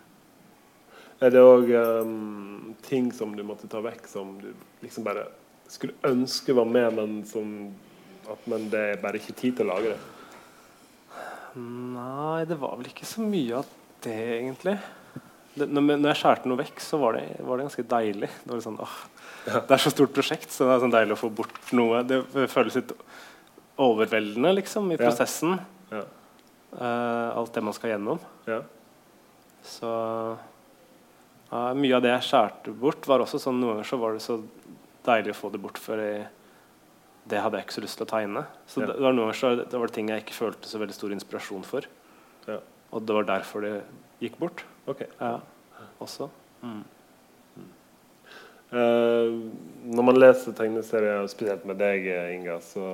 Er det òg um, ting som du måtte ta vekk, som du liksom bare skulle ønske var med, men som at, Men det er bare ikke tid til å lage det? Nei, det var vel ikke så mye av det, egentlig. Det, når jeg skjærte noe vekk, så var det, var det ganske deilig. Det var sånn, åh. Det er så stort prosjekt, så det er sånn deilig å få bort noe. Det føles litt overveldende liksom, i prosessen. Ja. Ja. Uh, alt det man skal gjennom. Så uh, mye av det jeg skjærte bort, var også sånn noen ganger så var det så deilig å få det bort, for det hadde jeg ikke så lyst til å tegne. Så ja. det, det, var ganger så, det var ting jeg ikke følte så veldig stor inspirasjon for. Ja. Og det var derfor det gikk bort. Okay. Ja, også. Mm. Uh, når man leser tegneserier, spesielt med deg, Inga, så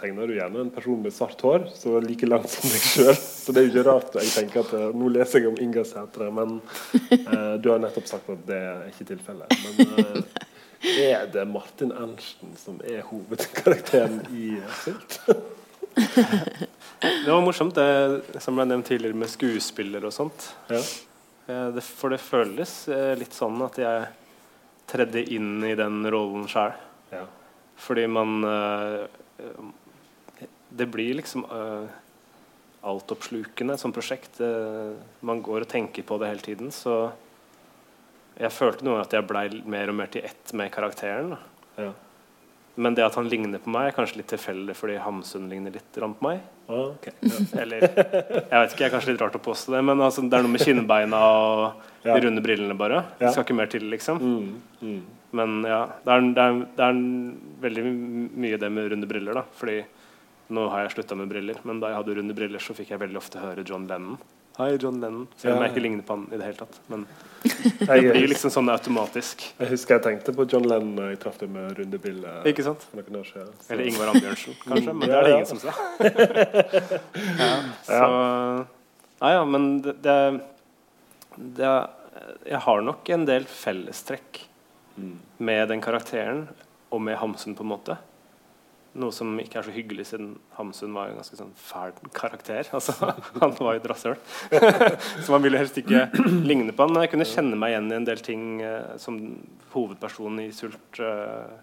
tegner du gjerne en person med svart hår, så like langt som deg sjøl. Så det er jo ikke rart jeg tenker at uh, nå leser jeg om Inga Sætre, men uh, du har nettopp sagt at det er ikke tilfellet. Men er det Martin Ernsten som er hovedkarakteren i Sylt? det var morsomt, det som ble nevnt tidligere med skuespiller og sånt. Ja. Det, for det føles litt sånn at jeg tredde inn i den rollen sjøl. Ja. Fordi man uh, Det blir liksom uh, altoppslukende som prosjekt. Uh, man går og tenker på det hele tiden. Så jeg følte noe at jeg blei mer og mer til ett med karakteren. Ja. Men det at han ligner på meg, er kanskje litt tilfeldig fordi Hamsun ligner litt på meg. Okay. Eller Jeg vet ikke, jeg er kanskje litt rart å påstå det, men altså, det er noe med kinnbeina og de runde brillene, bare. Det skal ikke mer til, liksom. Mm. Mm. Men ja, det er, det, er, det er, veldig mye det med runde briller, da. Fordi nå har jeg slutta med briller, men da jeg hadde runde briller, så fikk jeg veldig ofte høre John Lennon. Hei, John Lennon. Selv om jeg ikke ligner på han i det hele tatt. Men [LAUGHS] det blir liksom sånn automatisk. Jeg husker jeg tenkte på John Lennon da jeg traff deg med rundebilde. Ikke sant? Siden, Eller Ingvar Ambjørnsen, kanskje. Men det er det ingen som sa. ja, [LAUGHS] så Nei ja, men det, det, det, Jeg har nok en del fellestrekk mm. med den karakteren og med Hamsun, på en måte. Noe som ikke er så hyggelig, siden Hamsun var en ganske sånn fæl karakter. [LAUGHS] Altså, han var jo et rasshøl. [LAUGHS] så man ville helst ikke ligne på han. Men jeg kunne kjenne meg igjen i en del ting uh, som hovedpersonen i Sult uh,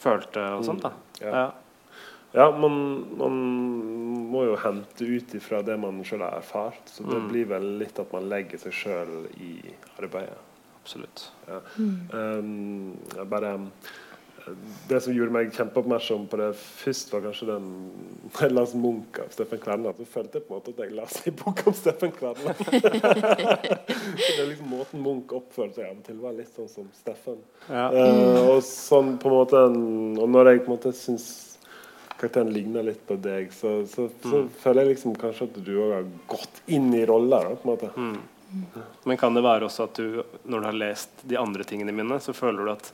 følte og sånt. da. Mm, ja, ja. ja man, man, må jo hente ut ifra det man sjøl har erfart. Så det mm. blir vel litt at man legger seg sjøl i arbeidet. Absolutt. Ja. Mm. Um, bare det som gjorde meg kjempeoppmerksom på det først, var kanskje den [LAUGHS] jeg las Munch av Steffen Kverneland. Så følte jeg på en måte at jeg leste en bok om Steffen Kverneland. [LAUGHS] det er liksom Måten Munch oppførte seg til, var litt sånn som Steffen. Ja. Uh, og sånn på en måte Og når jeg på en måte syns karakteren ligner litt på deg, så, så, så mm. føler jeg liksom kanskje at du òg har gått inn i rolla. på en måte. Mm. Men kan det være også at du, når du har lest de andre tingene mine, så føler du at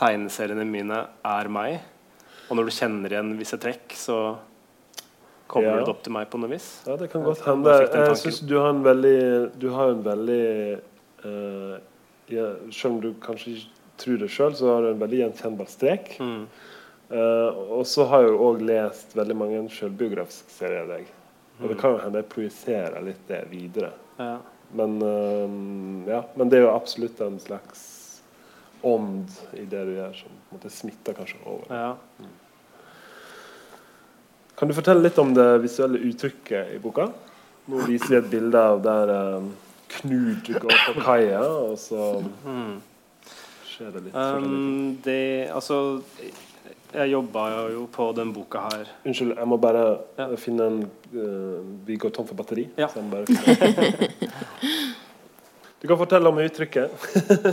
tegneseriene mine er meg. Og når du kjenner igjen visse trekk, så kommer ja. det opp til meg på noe vis. Ja, det kan godt hende. Jeg syns du har en veldig Du har en veldig uh, ja, Selv om du kanskje ikke tror det sjøl, så har du en veldig gjenkjennbar strek. Mm. Uh, og så har jeg òg lest veldig mange sjølbiografiske serier av deg. Og det mm. kan jo hende jeg projiserer litt det videre. Ja. Men, uh, ja, men det er jo absolutt en slags ånd i det du gjør, som måte, smitter kanskje over. Ja. Mm. Kan du fortelle litt om det visuelle uttrykket i boka? Nå viser vi et bilde av der um, Knut går på kaia, og så mm. skjer det litt. Um, det, altså jeg jobba jo på den boka her. Unnskyld, jeg må bare ja. finne en uh, Vi går tom for batteri. Ja. [LAUGHS] du kan fortelle om uttrykket.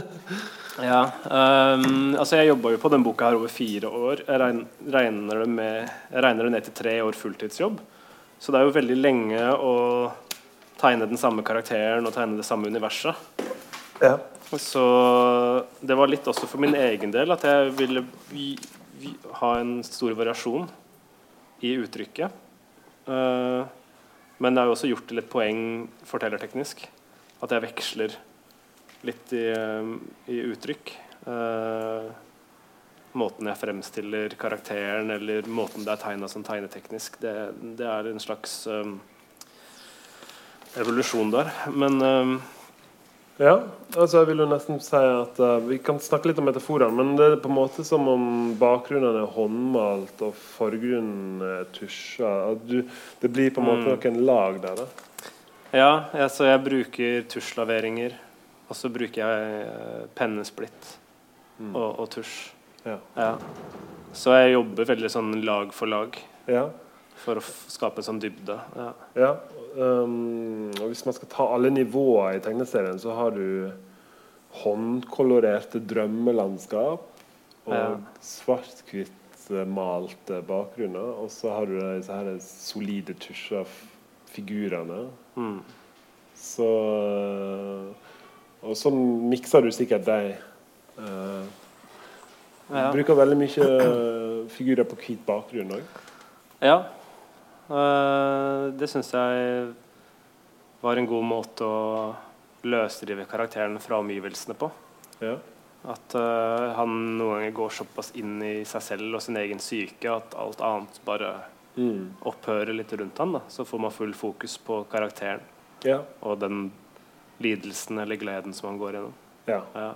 [LAUGHS] Ja, um, altså Jeg jobba jo på den boka her over fire år. Jeg regner, det, med, jeg regner det ned til tre år fulltidsjobb. Så det er jo veldig lenge å tegne den samme karakteren og tegne det samme universet. Ja. Så det var litt også for min egen del at jeg ville vi, vi, ha en stor variasjon i uttrykket. Uh, men det har jo også gjort til litt poeng fortellerteknisk at jeg veksler litt i, eh, i uttrykk. Uh, måten jeg fremstiller karakteren, eller måten det er tegna som tegneteknisk, det, det, er en slags um, evolusjon der. Men um, ja, altså jeg vil jo nesten si at uh, Vi kan snakke litt om metaforene, men det er på en måte som om bakgrunnen er håndmalt og forgrunnen er tusja. Det blir på en måte mm. noen lag der. Da. Ja, altså jeg bruker tusjlaveringer og så bruker jeg eh, pennesplitt mm. og, og, tusj. Ja. Ja. Så jeg jobber veldig sånn lag for lag ja. for å skape en sånn dybde. Ja. Um, og hvis man skal ta alle nivåer i tegneserien, så har du håndkolorerte drømmelandskap og svart-hvitt malte bakgrunner. Og så har du disse her solide tusja figurene. Mm. Så og så mikser du sikkert deg. uh, Ja. Du bruker veldig mye figurer på hvit bakgrunn òg. Ja. Uh, det syns jeg var en god måte å løsrive karakteren fra omgivelsene på. Ja. At uh, han noen ganger går såpass inn i seg selv og sin egen syke at alt annet bare mm. opphører litt rundt han. Da. Så får man full fokus på karakteren ja. og den lidelsen eller gleden som han går gjennom. Ja. ja.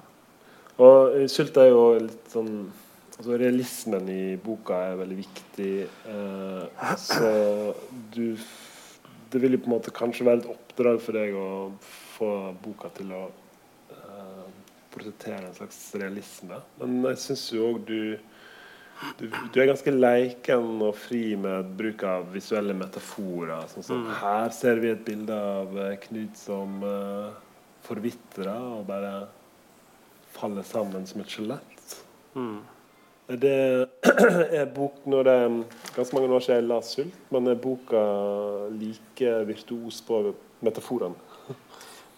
Og Sult er jo litt sånn altså Realismen i boka er veldig viktig. Eh, så du Det vil jo på en måte kanskje være et oppdrag for deg å få boka til å eh, portrettere en slags realisme. Men jeg syns jo òg du, du, du er ganske leiken og fri med bruk av visuelle metaforer. Sånn som mm. Her ser vi et bilde av eh, Knut som uh, forvitrer og bare faller sammen som et skjelett. Mm. Det [CLEARS THROAT] er bok når det er ganske mange år siden jeg la 'Sult', men er boka like virtuos på metaforene? [LAUGHS]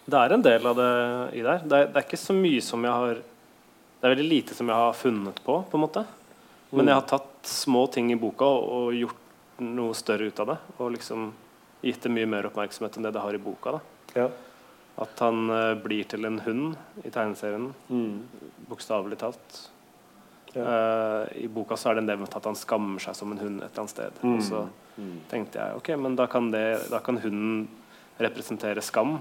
Det er en del av det i der. Det er, det er, ikke så mye som jeg har Det er veldig lite som jeg har funnet på, på en måte. Men jeg har tatt små ting i boka og, og gjort noe større ut av det. Og liksom gitt det mye mer oppmerksomhet enn det det har i boka. Ja. At han uh, blir til en hund i tegneserien. Mm. Bokstavelig talt. Ja. Uh, I boka så er det nevnt at han skammer seg som en hund et eller annet sted. Mm. Og så mm. tenkte jeg ok, men da kan, det, da kan hunden representere skam.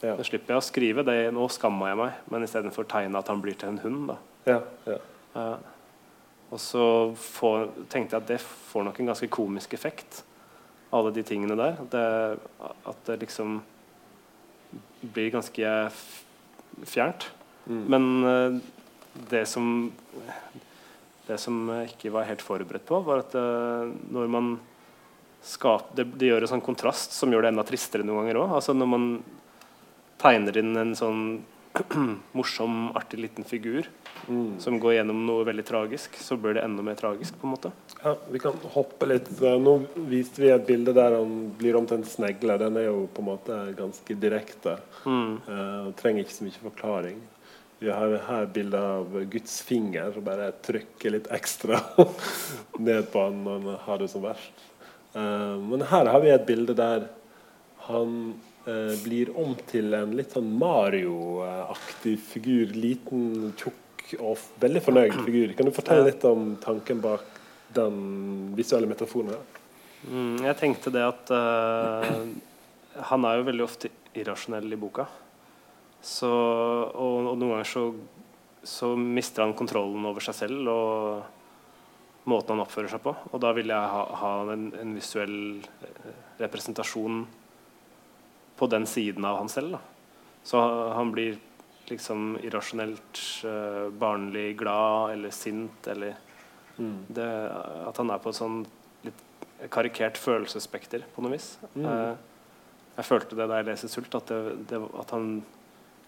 Ja. Da slipper jeg å skrive det. Nå skamma jeg meg, men istedenfor tegne at han blir til en hund. da. Ja, ja. Uh, og så får, tenkte jeg at det får nok en ganske komisk effekt, alle de tingene der. Det, at det liksom blir ganske fjernt. Mm. Men uh, det som det som jeg ikke var helt forberedt på, var at uh, når man skaper det, det, gjør en sånn kontrast som gjør det enda tristere noen ganger òg. Altså når man tegner inn en sånn [CLEARS THROAT] morsom, artig liten figur mm. som går gjennom noe veldig tragisk, så blir det enda mer tragisk. på en måte. Ja, Vi kan hoppe litt. Nå viste vi et bilde der han blir omtrent snegle. Den er jo på en måte ganske direkte. Mm. Uh, trenger ikke så mye forklaring. Vi har her bilde av Guds finger som bare trykker litt ekstra [LAUGHS] ned på han når han har det som verst. Uh, men her har vi et bilde der han eh, blir om til en litt sånn Mario-aktig figur. Liten, tjukk og veldig fornøyd figur. Kan du fortelle litt om tanken bak den visuelle metaforen? Mm, jeg tenkte det at uh, han er jo veldig ofte irrasjonell i boka. Så, og, og, noen ganger så, så, mister han kontrollen over seg selv og måten han oppfører seg på. Og da vil jeg ha, ha en, en, visuell eh, representasjon på den siden av han selv. Da. Så han blir liksom irrasjonelt uh, barnlig glad eller sint eller mm. det, At han er på et sånn litt karikert følelsesspekter på noe vis. Mm. Uh, jeg følte det da jeg leste 'Sult', at, det, det, at han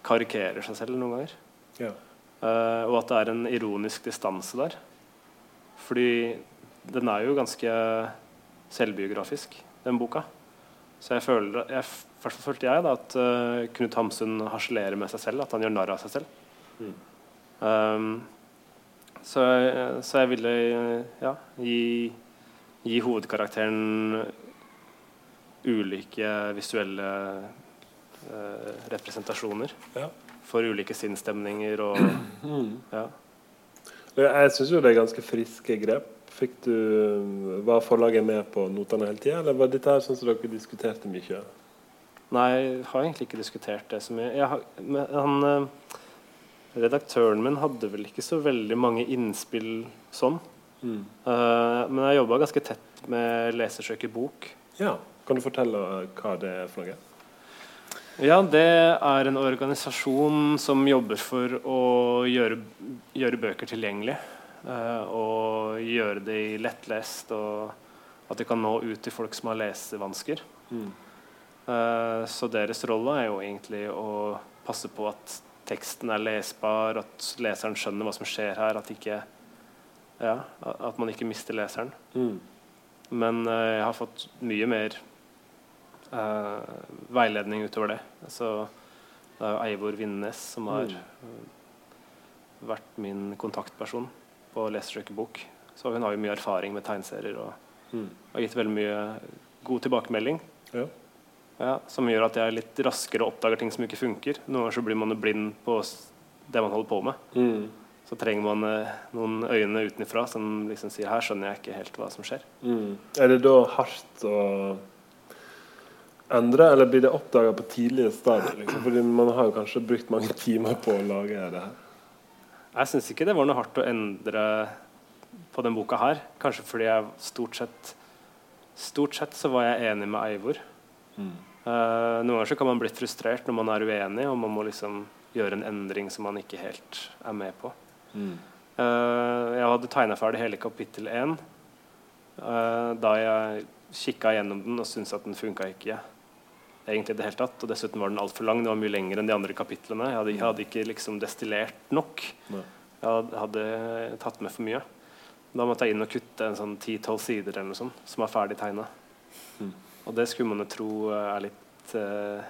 karikerer seg selv noen ganger. Ja. Uh, og at det er en ironisk distanse der. Fordi den er jo ganske selvbiografisk, den boka. Så jeg føler, jeg, først følte jeg da, at uh, Knut Hamsun harselerer med seg selv. At han gjør narr av seg selv. Mm. Um, så, så, jeg ville ja, gi, gi, hovedkarakteren ulike visuelle uh, representasjoner. Ja. For ulike sinnsstemninger og mm. ja. Jeg syns jo det er ganske friske grep. Fikk du, Var forlaget med på notene hele tida, eller var dette her sånn som dere diskuterte mye? Nei, jeg har egentlig ikke diskutert det så mye. Har, han, eh, redaktøren min hadde vel ikke så veldig mange innspill sånn. Mm. Uh, men jeg jobba ganske tett med Lesersøk i bok. Ja, Kan du fortelle hva det er for noe? Ja, det er en organisasjon som jobber for å gjøre, gjøre bøker tilgjengelig. Uh, og gjøre det lettlest, og at de kan nå ut til folk som har lesevansker. Mm. Uh, så deres rolle er jo egentlig å passe på at teksten er lesbar, at leseren skjønner hva som skjer her, at, ikke, ja, at man ikke mister leseren. Mm. Men uh, jeg har fått mye mer veiledning utover det. Så det er jo Eivor Vindnes som har mm. vært min kontaktperson. på lesersøkebok. Så hun har jo mye erfaring med tegneserier og mm. har gitt veldig mye god tilbakemelding. Ja. Ja, som gjør at jeg litt raskere oppdager ting som ikke funker. Noen ganger så blir man blind på det man holder på med. Mm. Så trenger man eh, noen øyne utenfra som liksom sier her skjønner jeg ikke helt hva som skjer. Mm. Er det da hardt å endre, eller blir det oppdaga på tidlige stadier? Liksom? Fordi man har jo kanskje brukt mange timer på å lage det her. Jeg syns ikke det var noe hardt å endre på den boka her. Kanskje fordi jeg stort sett Stort sett så var jeg enig med Eivor. Mm. Uh, noen ganger så kan man bli frustrert når man er uenig, og man må liksom gjøre en endring som man ikke helt er med på. Mm. Uh, jeg hadde tegna ferdig hele kapittel én uh, da jeg kikka gjennom den og syntes at den funka ikke. egentlig det hele tatt, Og dessuten var den altfor lang. Det var mye lengre enn de andre kapitlene. Jeg hadde, jeg hadde ikke liksom destillert nok. Nei. Jeg hadde tatt med for mye. Da måtte jeg inn og kutte en sånn 10-12 sider eller noe sånt, som er ferdig tegna. Mm. Og det skulle man jo tro er litt uh,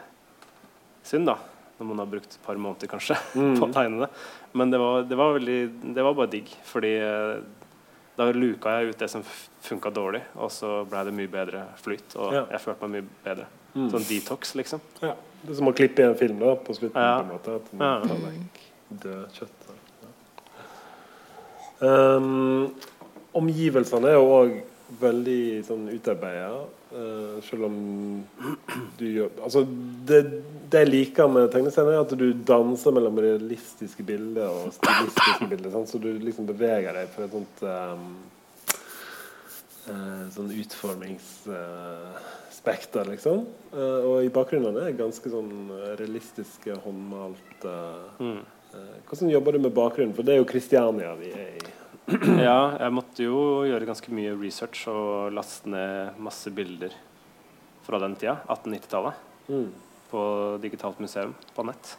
synd, da. Når man har brukt et par måneder kanskje mm. [LAUGHS] på å tegne det. Men det var, det var, veldig, det var bare digg. Fordi uh, da luka jeg ut det som funka dårlig, og så ble det mye bedre flyt. Og ja. jeg følte meg mye bedre. Mm. Sånn detox, liksom. Ja. Det er som å klippe i en film da, på slutten. Ja. på en måte, At man tar vekk død kjøtt. Um, omgivelsene er jo òg veldig sånn utarbeida. Uh, selv om du gjør Altså, det, det jeg liker med tegneserier, er at du danser mellom realistiske bilder og stilistiske bilder. Sant? så du liksom beveger deg på et sånt um, uh, Sånn utformingsspekter, uh, liksom. og i bakgrunnen er det ganske sånn realistiske, håndmalte mm. Hvordan jobber du med bakgrunnen? For det er jo Kristiania vi er i. [CLEARS THROAT] ja, jeg måtte jo gjøre ganske mye research og laste ned masse bilder fra den tida, 1890-tallet, mm. på Digitalt museum på nett.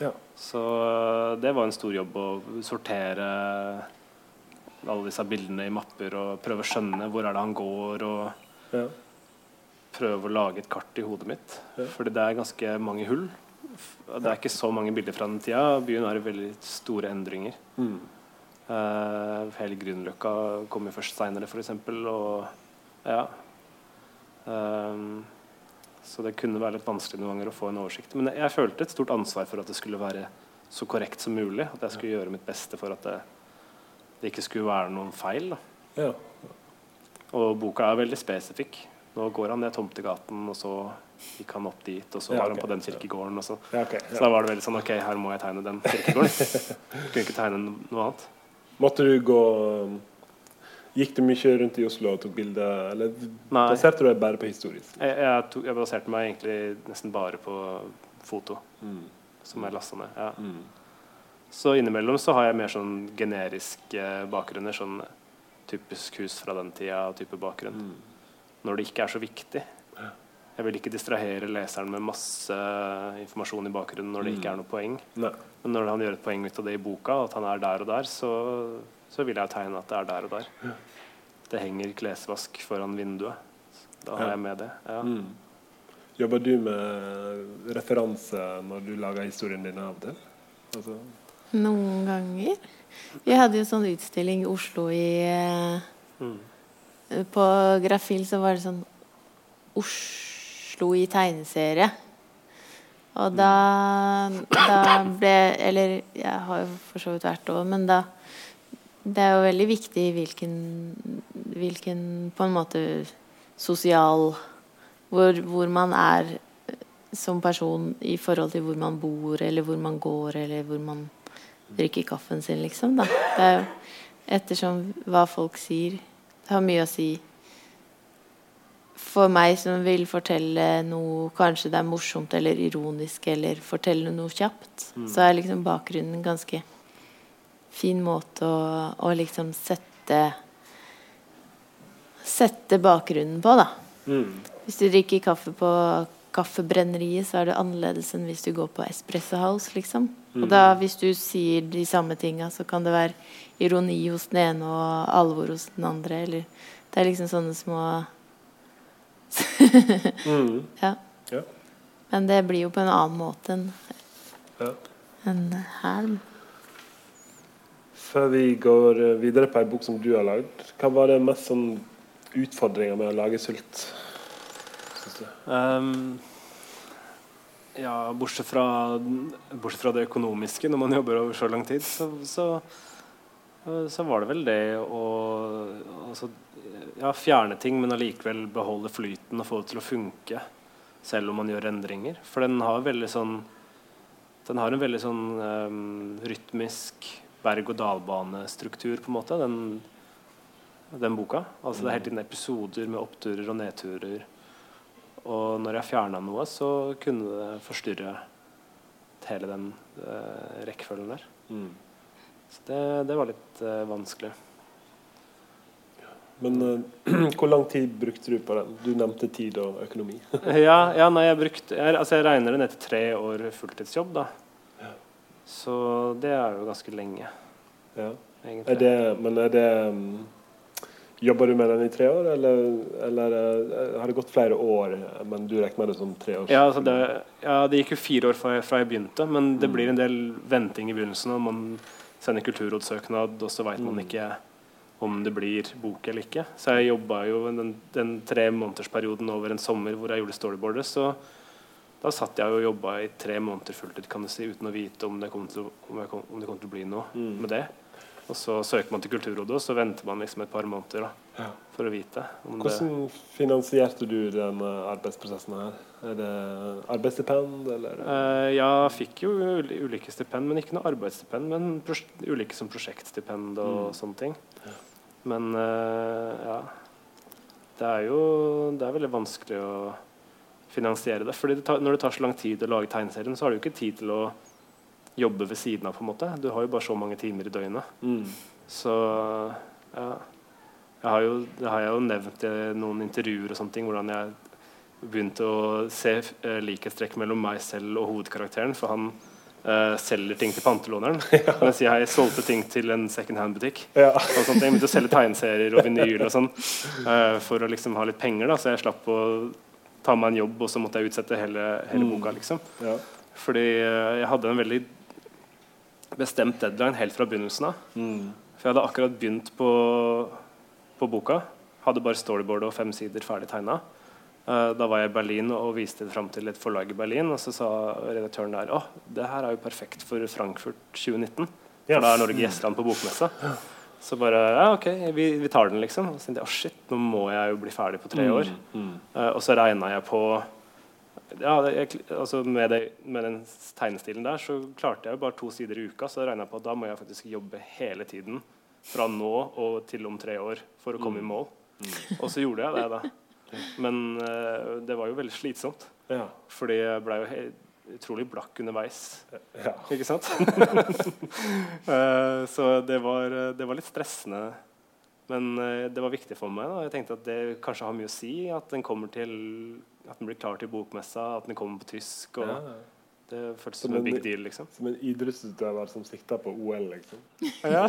Ja. Så eh, det var en stor jobb å sortere alle disse bildene i mapper og prøve å skjønne hvor er det han går, og ja. prøve å lage et kart i hodet mitt. Ja. Fordi det er ganske mange hull. Det er ikke så mange bilder fra den tida. Byen har veldig store endringer. Mm. Uh, hele Grünerløkka kom jo først seinere, f.eks. Og ja. Um, så det kunne være litt vanskelig noen ganger å få en oversikt. Men jeg, følte et stort ansvar for at det skulle være så korrekt som mulig. At jeg skulle gjøre mitt beste for at det, det ikke skulle være noen feil. Ja. Og boka er veldig spesifikk. Nå går han ned Tomtegaten, og så gikk han opp dit, og så ja, var han på den kirkegården. Så. Ja, okay, ja. så da var det veldig sånn Ok, her må jeg tegne den kirkegården. [LAUGHS] Kunne ikke tegne noe annet. Måtte du gå Gikk du mye rundt i Oslo og tok bilder, eller Nei. baserte du deg bare på historisk? Jeg, jeg, tok, jeg, baserte meg egentlig nesten bare på foto, mm. som jeg lasta ned. Ja. Mm. Så innimellom så har jeg mer sånn generiske bakgrunner. Sånn typisk hus fra den tida, type bakgrunn. Mm når det ikke er så viktig. Jeg vil ikke distrahere leseren med masse informasjon i bakgrunnen når det ikke er noe poeng. Nei. Men når han gjør et poeng ut av det i boka, at han er der og der, så, så vil jeg tegne at det er der og der. Ja. Det henger klesvask foran vinduet. Da har ja. jeg med det. Ja. Mm. Jobber du med referanse når du lager historien din av og til? Altså. Noen ganger. Vi hadde jo sånn utstilling i Oslo i mm på Grafil så var det sånn Oslo i tegneserie. Og da, da ble Eller jeg har jo for så vidt vært over, men da Det er jo veldig viktig hvilken, hvilken på en måte sosial hvor, hvor, man er som person i forhold til hvor man bor, eller hvor man går, eller hvor man drikker kaffen sin, liksom. Da. Det er jo ettersom hva folk sier det har mye å si for meg som vil fortelle noe Kanskje det er morsomt eller ironisk, eller fortelle noe kjapt. Mm. Så er liksom bakgrunnen en ganske fin måte å, å liksom sette Sette bakgrunnen på, da. Mm. Hvis du drikker kaffe på Kaffebrenneriet, så er det annerledes enn hvis du går på Espresso House, liksom. Mm. Og da, hvis du sier de samme tinga, så kan det være ironi hos den ene og alvor hos den andre. Eller Det er liksom sånne små mm. [LAUGHS] ja. ja. Men det blir jo på en annen måte enn ja. en her. før vi går videre på en bok som du har lagd, hva var det mest sånn utfordringa med å lage 'Sult'? Um, ja, bortsett fra, bortsett fra, det økonomiske, når man jobber over så lang tid, så, så, så var det vel det å altså, ja, fjerne ting, men allikevel beholde flyten og få det til å funke selv om man gjør endringer. For den har veldig sånn den har en veldig sånn um, rytmisk berg-og-dal-banestruktur, på en måte, den, den boka. Altså, det er hele tiden episoder med oppturer og nedturer. Og når jeg fjerna noe, så kunne det forstyrre hele den uh, rekkefølgen der. Mm. Så det, det, var litt uh, vanskelig. Men uh, [CLEARS THROAT] hvor lang tid brukte du på den? Du nevnte tid og økonomi. [LAUGHS] ja, ja nei, jeg, brukte, jeg, altså jeg regner det ned til tre år fulltidsjobb. da. Ja. Så det er jo ganske lenge. Ja. Er det, men er det um Jobber du med den i tre år, eller, eller uh, har det gått flere år, men du regner med det som tre år? Ja, altså det, ja, det, gikk jo fire år fra jeg, fra jeg begynte, men det mm. blir en del venting i begynnelsen. og Man sender kulturrådssøknad, og så veit man mm. ikke om det blir bok eller ikke. Så jeg jobba jo den, den tre månedersperioden over en sommer hvor jeg gjorde storyboardet. Så da satt jeg og jobba i tre måneder fulltid kan du si, uten å vite om det kom til, om kom, om det kom til å bli noe mm. med det. Og så søker man til Kulturrådet, og så venter man liksom et par måneder da, ja. for å vite. Hvordan det... finansierte du den arbeidsprosessen her? Er det arbeidsstipend, eller? Uh, ja, fikk jo ulike stipend, men ikke noe arbeidsstipend. Men ulike som prosjektstipend og mm. sånne ting. Men uh, ja Det er jo det er veldig vanskelig å finansiere det. Fordi det tar, når det tar så lang tid å lage tegneserien, så har du ikke tid til å jobbe ved siden av. på en måte Du har jo bare så mange timer i døgnet. Mm. Så ja jeg har jo, Det har jeg jo nevnt i noen intervjuer og sånne ting, hvordan jeg begynte å se uh, likhetstrekk mellom meg selv og hovedkarakteren. For han uh, selger ting til pantelåneren, [LAUGHS] ja. mens jeg solgte ting til en second hand-butikk. Ja. og sånt. Jeg begynte å selge tegneserier og vinyl og sånn uh, for å liksom ha litt penger, da, så jeg slapp å ta meg en jobb, og så måtte jeg utsette hele, hele mm. boka. liksom. Ja. Fordi jeg hadde en veldig bestemt deadline helt fra begynnelsen av. Mm. For jeg hadde akkurat begynt på, på boka. Hadde bare storyboard og fem sider ferdig tegna. Uh, da var jeg i Berlin og viste det fram til et forlag i Berlin. Og så sa redaktøren der å, det her er jo perfekt for Frankfurt 2019. For da er Norge gjestland på bokmessa. Så bare ja, ok, vi, vi tar den, liksom. Og så tenkte jeg å shit, nå må jeg jo bli ferdig på tre mm, år. Mm. Uh, og så regna jeg på ja, jeg, altså med, det, med, den tegnestilen der så klarte jeg jo bare to sider i uka. Så jeg på at da må jeg faktisk jobbe hele tiden fra nå og til om tre år for å komme mm. i mål. Mm. Og så gjorde jeg det, da. Men uh, det var jo veldig slitsomt. Ja. Fordi jeg blei jo utrolig blakk underveis. Ja. Ikke sant? uh, [LAUGHS] så det var, det var, litt stressende. Men uh, det var viktig for meg. Da. Jeg tenkte at det kanskje har mye å si at den kommer til at den blir klar til bokmessa, at den kommer på tysk. og ja. Det føltes som, som, en big deal. liksom Som en idrettsutøver som sikta på OL, liksom. ja.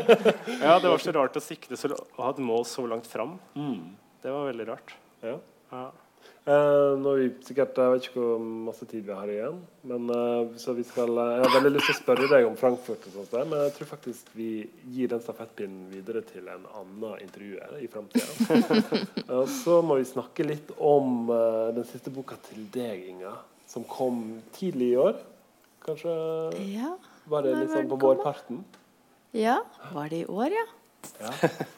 [LAUGHS] ja, det var så rart å sikte så, og ha et mål så langt fram. Mm. Det var veldig rart. Ja. ja. Uh, nå vi sikkert, Jeg vet ikke hvor masse tid vi har igjen. Men uh, så vi skal, uh, Jeg har veldig lyst til å spørre deg om Frankfurt, og sånt men jeg tror faktisk vi gir den stafettpinnen videre til en annen intervjuer i framtida. [LAUGHS] uh, så må vi snakke litt om den siste boka til deg, Inga, som kom tidlig i år. Kanskje ja, var det litt sånn på vårparten? Ja. Var det i år, ja? ja.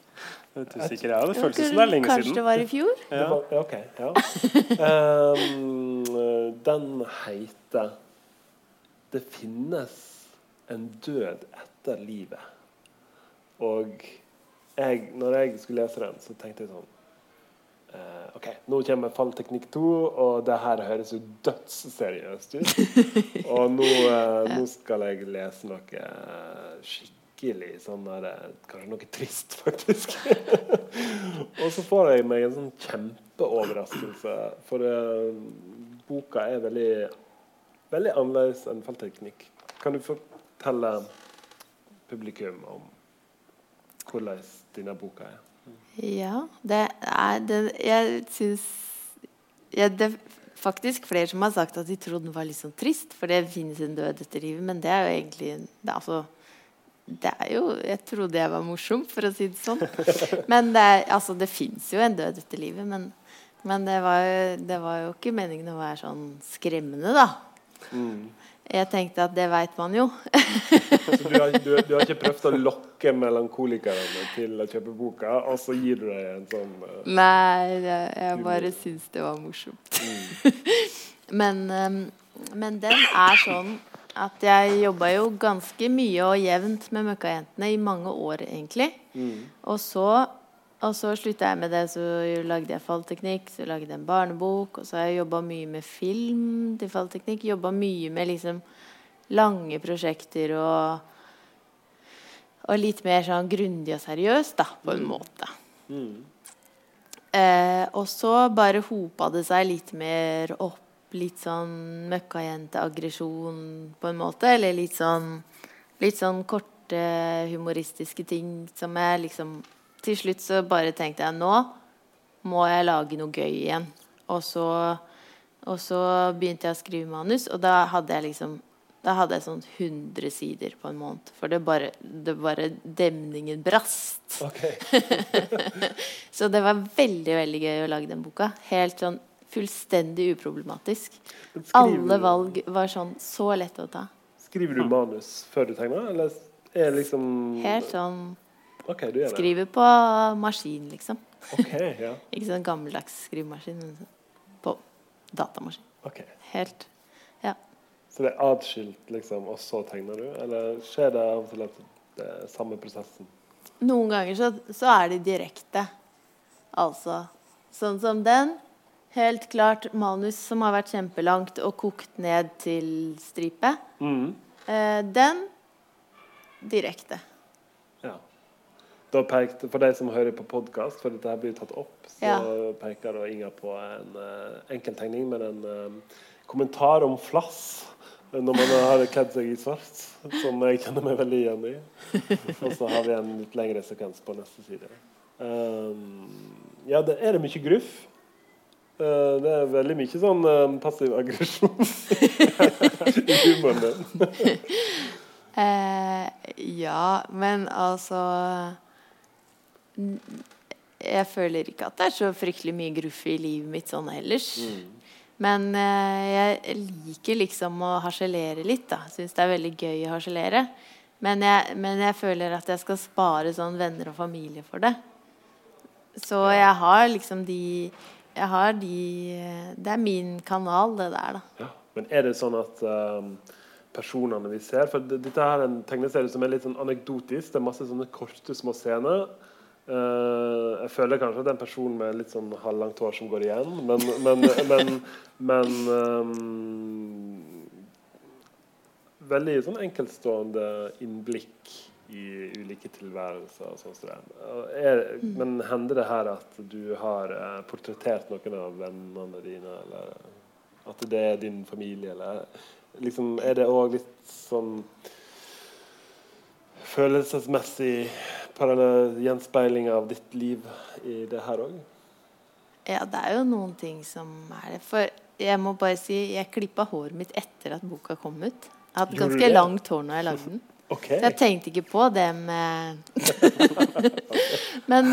Litt usikker, jeg. Det føles som det er lenge Kanskje siden. Kanskje det var i fjor? Ja. Var, ok, ja. um, den heter 'Det finnes en død etter livet'. Og jeg, når jeg skulle lese den, så tenkte jeg sånn uh, OK, nå kommer Fallteknikk 2, og det her høres jo dødsseriøst ut. [LAUGHS] og nå, uh, nå, skal jeg lese noe skikkelig skikkelig sånn der, eh, Kanskje noe trist, [LAUGHS] faktisk. og så får jeg meg en sånn kjempeoverraskelse. For uh, boka er veldig, veldig annerledes enn fallteknikk. Kan du fortelle publikum om hvordan denne boka er? Ja, det er det, Jeg syns ja, Det er faktisk flere som har sagt at de trodde den var litt sånn trist, for det finnes en død etter livet, men det er jo egentlig det, altså, det er jo Jeg trodde jeg var morsom, for å si det sånn. Men det, er, altså, det fins jo en død etter livet. Men, men det, var jo, det, var jo, ikke meningen å være sånn skremmende, da. Mm. Jeg tenkte at det veit man jo. så du har, du, du har, ikke prøvd å lokke melankolikerne til å kjøpe boka, og så gir du deg en sånn uh, Nei, jeg, jeg bare syns det var morsomt. Mm. [LAUGHS] men, um, men den er sånn at jeg jobba jo ganske mye og jevnt med Møkkajentene i mange år, egentlig. Mm. Og så og så slutta jeg med det, så lagde jeg fallteknikk, så lagde jeg en barnebok. Og så har jeg jobba mye med film til fallteknikk. Jobba mye med liksom lange prosjekter og, og litt mer sånn grundig og seriøst, da, på en mm. måte. Mm. Eh, og så bare hopa det seg litt mer opp. Litt sånn møkkajenteaggresjon, på en måte. Eller litt sånn, litt sånn korte humoristiske ting som jeg liksom til slutt så bare tenkte jeg nå må jeg lage noe gøy igjen. Og så, og så begynte jeg å skrive manus, og da hadde jeg liksom da hadde jeg sånn 100 sider på en måned. For det bare, det bare Demningen brast. Okay. [LAUGHS] så det var veldig veldig gøy å lage den boka. Helt sånn fullstendig uproblematisk. Alle valg var sånn så lette å ta. Skriver du manus før du tegner, eller er liksom Helt sånn Okay, du Skriver på maskin, liksom. Okay, ja. [LAUGHS] Ikke sånn gammeldags skrivemaskin, men på datamaskin. Okay. Helt Ja. Så det er atskilt, liksom, og så tegner du? Eller skjer det av og til at det er samme prosessen? Noen ganger så, så er det direkte. Altså sånn som den. Helt klart manus som har vært kjempelangt og kokt ned til stripe. Mm. Eh, den direkte. Da pekte, for de som hører på podkast, for dette blir tatt opp, så ja. peker da Inga på en uh, enkelttegning med en uh, kommentar om flass når man har kledd seg i svart, som jeg kjenner meg veldig igjen i. [LAUGHS] Og så har vi en litt lengre sekvens på neste side. Um, ja, det er det mye gruff. Uh, det er veldig mye sånn uh, passiv aggresjon [LAUGHS] i humoren din. [LAUGHS] ja, men altså jeg føler ikke at det er så fryktelig mye gruff i livet mitt sånn ellers. Mm. Men eh, jeg liker liksom å harselere litt, da. Syns det er veldig gøy å harselere. Men jeg, men jeg, føler at jeg skal spare sånn venner og familie for det. Så jeg har liksom de Jeg har de Det er min kanal, det der, da. Ja. Men er det sånn at um, personene vi ser For dette er en tegneserie som er litt sånn anekdotisk. Det er masse sånne korte, små scener. Uh, jeg føler kanskje at det er en person med litt sånn halvlangt hår som går igjen, men, men, men, men um, Veldig sånn enkeltstående innblikk i ulike tilværelser. Sånn er, men hender det her at du har uh, portrettert noen av vennene dine, eller at det er din familie, eller liksom, Er det òg litt sånn følelsesmessig gjenspeiling av ditt liv i det her òg? Ja, det er jo noen ting som er det. For jeg må bare si, jeg klippa håret mitt etter at boka kom ut. Jeg hadde ganske langt hår når jeg lagde den. Okay. Jeg tenkte ikke på det med [LAUGHS] men,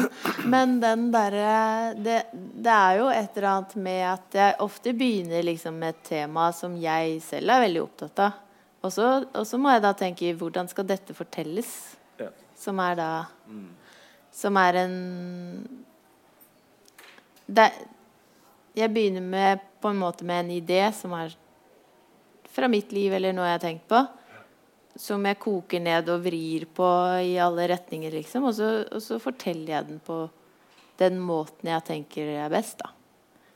men, den derre det, det, er jo et eller annet med at jeg ofte begynner liksom med et tema som jeg selv er veldig opptatt av. Og så må jeg da tenke hvordan skal dette fortelles? Ja. Som er da mm. Som er en det, Jeg begynner med på en måte med en idé som er fra mitt liv, eller noe jeg har tenkt på. Som jeg koker ned og vrir på i alle retninger, liksom. Og så, og så forteller jeg den på den måten jeg tenker er best, da.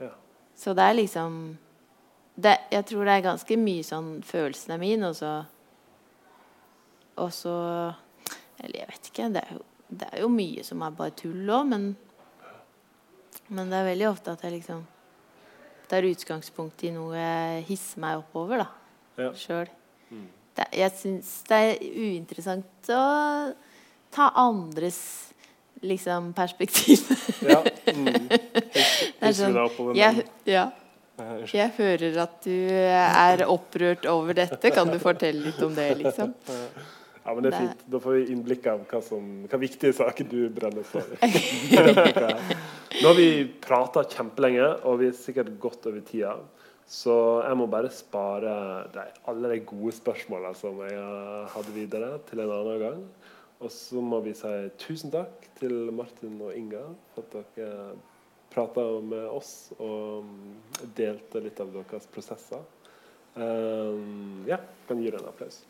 Ja. Så det er liksom det, Jeg tror det er ganske mye sånn følelsen er min, og så Og så Eller jeg vet ikke. Det er jo, det er jo mye som er bare tull òg, men, men det er veldig ofte at jeg liksom tar utgangspunkt i noe jeg hisser meg oppover, da. Ja. Sjøl. Mm. Jeg syns det er uinteressant å ta andres liksom perspektiv. [LAUGHS] ja. Mm. det er sånn, jeg, ja. Jeg hører at du er opprørt over dette. Kan du fortelle litt om det, liksom? Ja, men det er fint. Da får vi innblikk av hva, som, hva viktige saker du brenner for. [LAUGHS] Nå har vi prata kjempelenge, og vi er sikkert godt over tida. Så jeg må bare spare de, alle de gode spørsmålene som jeg hadde videre, til en annen gang. Og så må vi si tusen takk til Martin og Inga for at dere prata med oss og delte litt av deres prosesser. Um, ja, kan gi deg en applaus.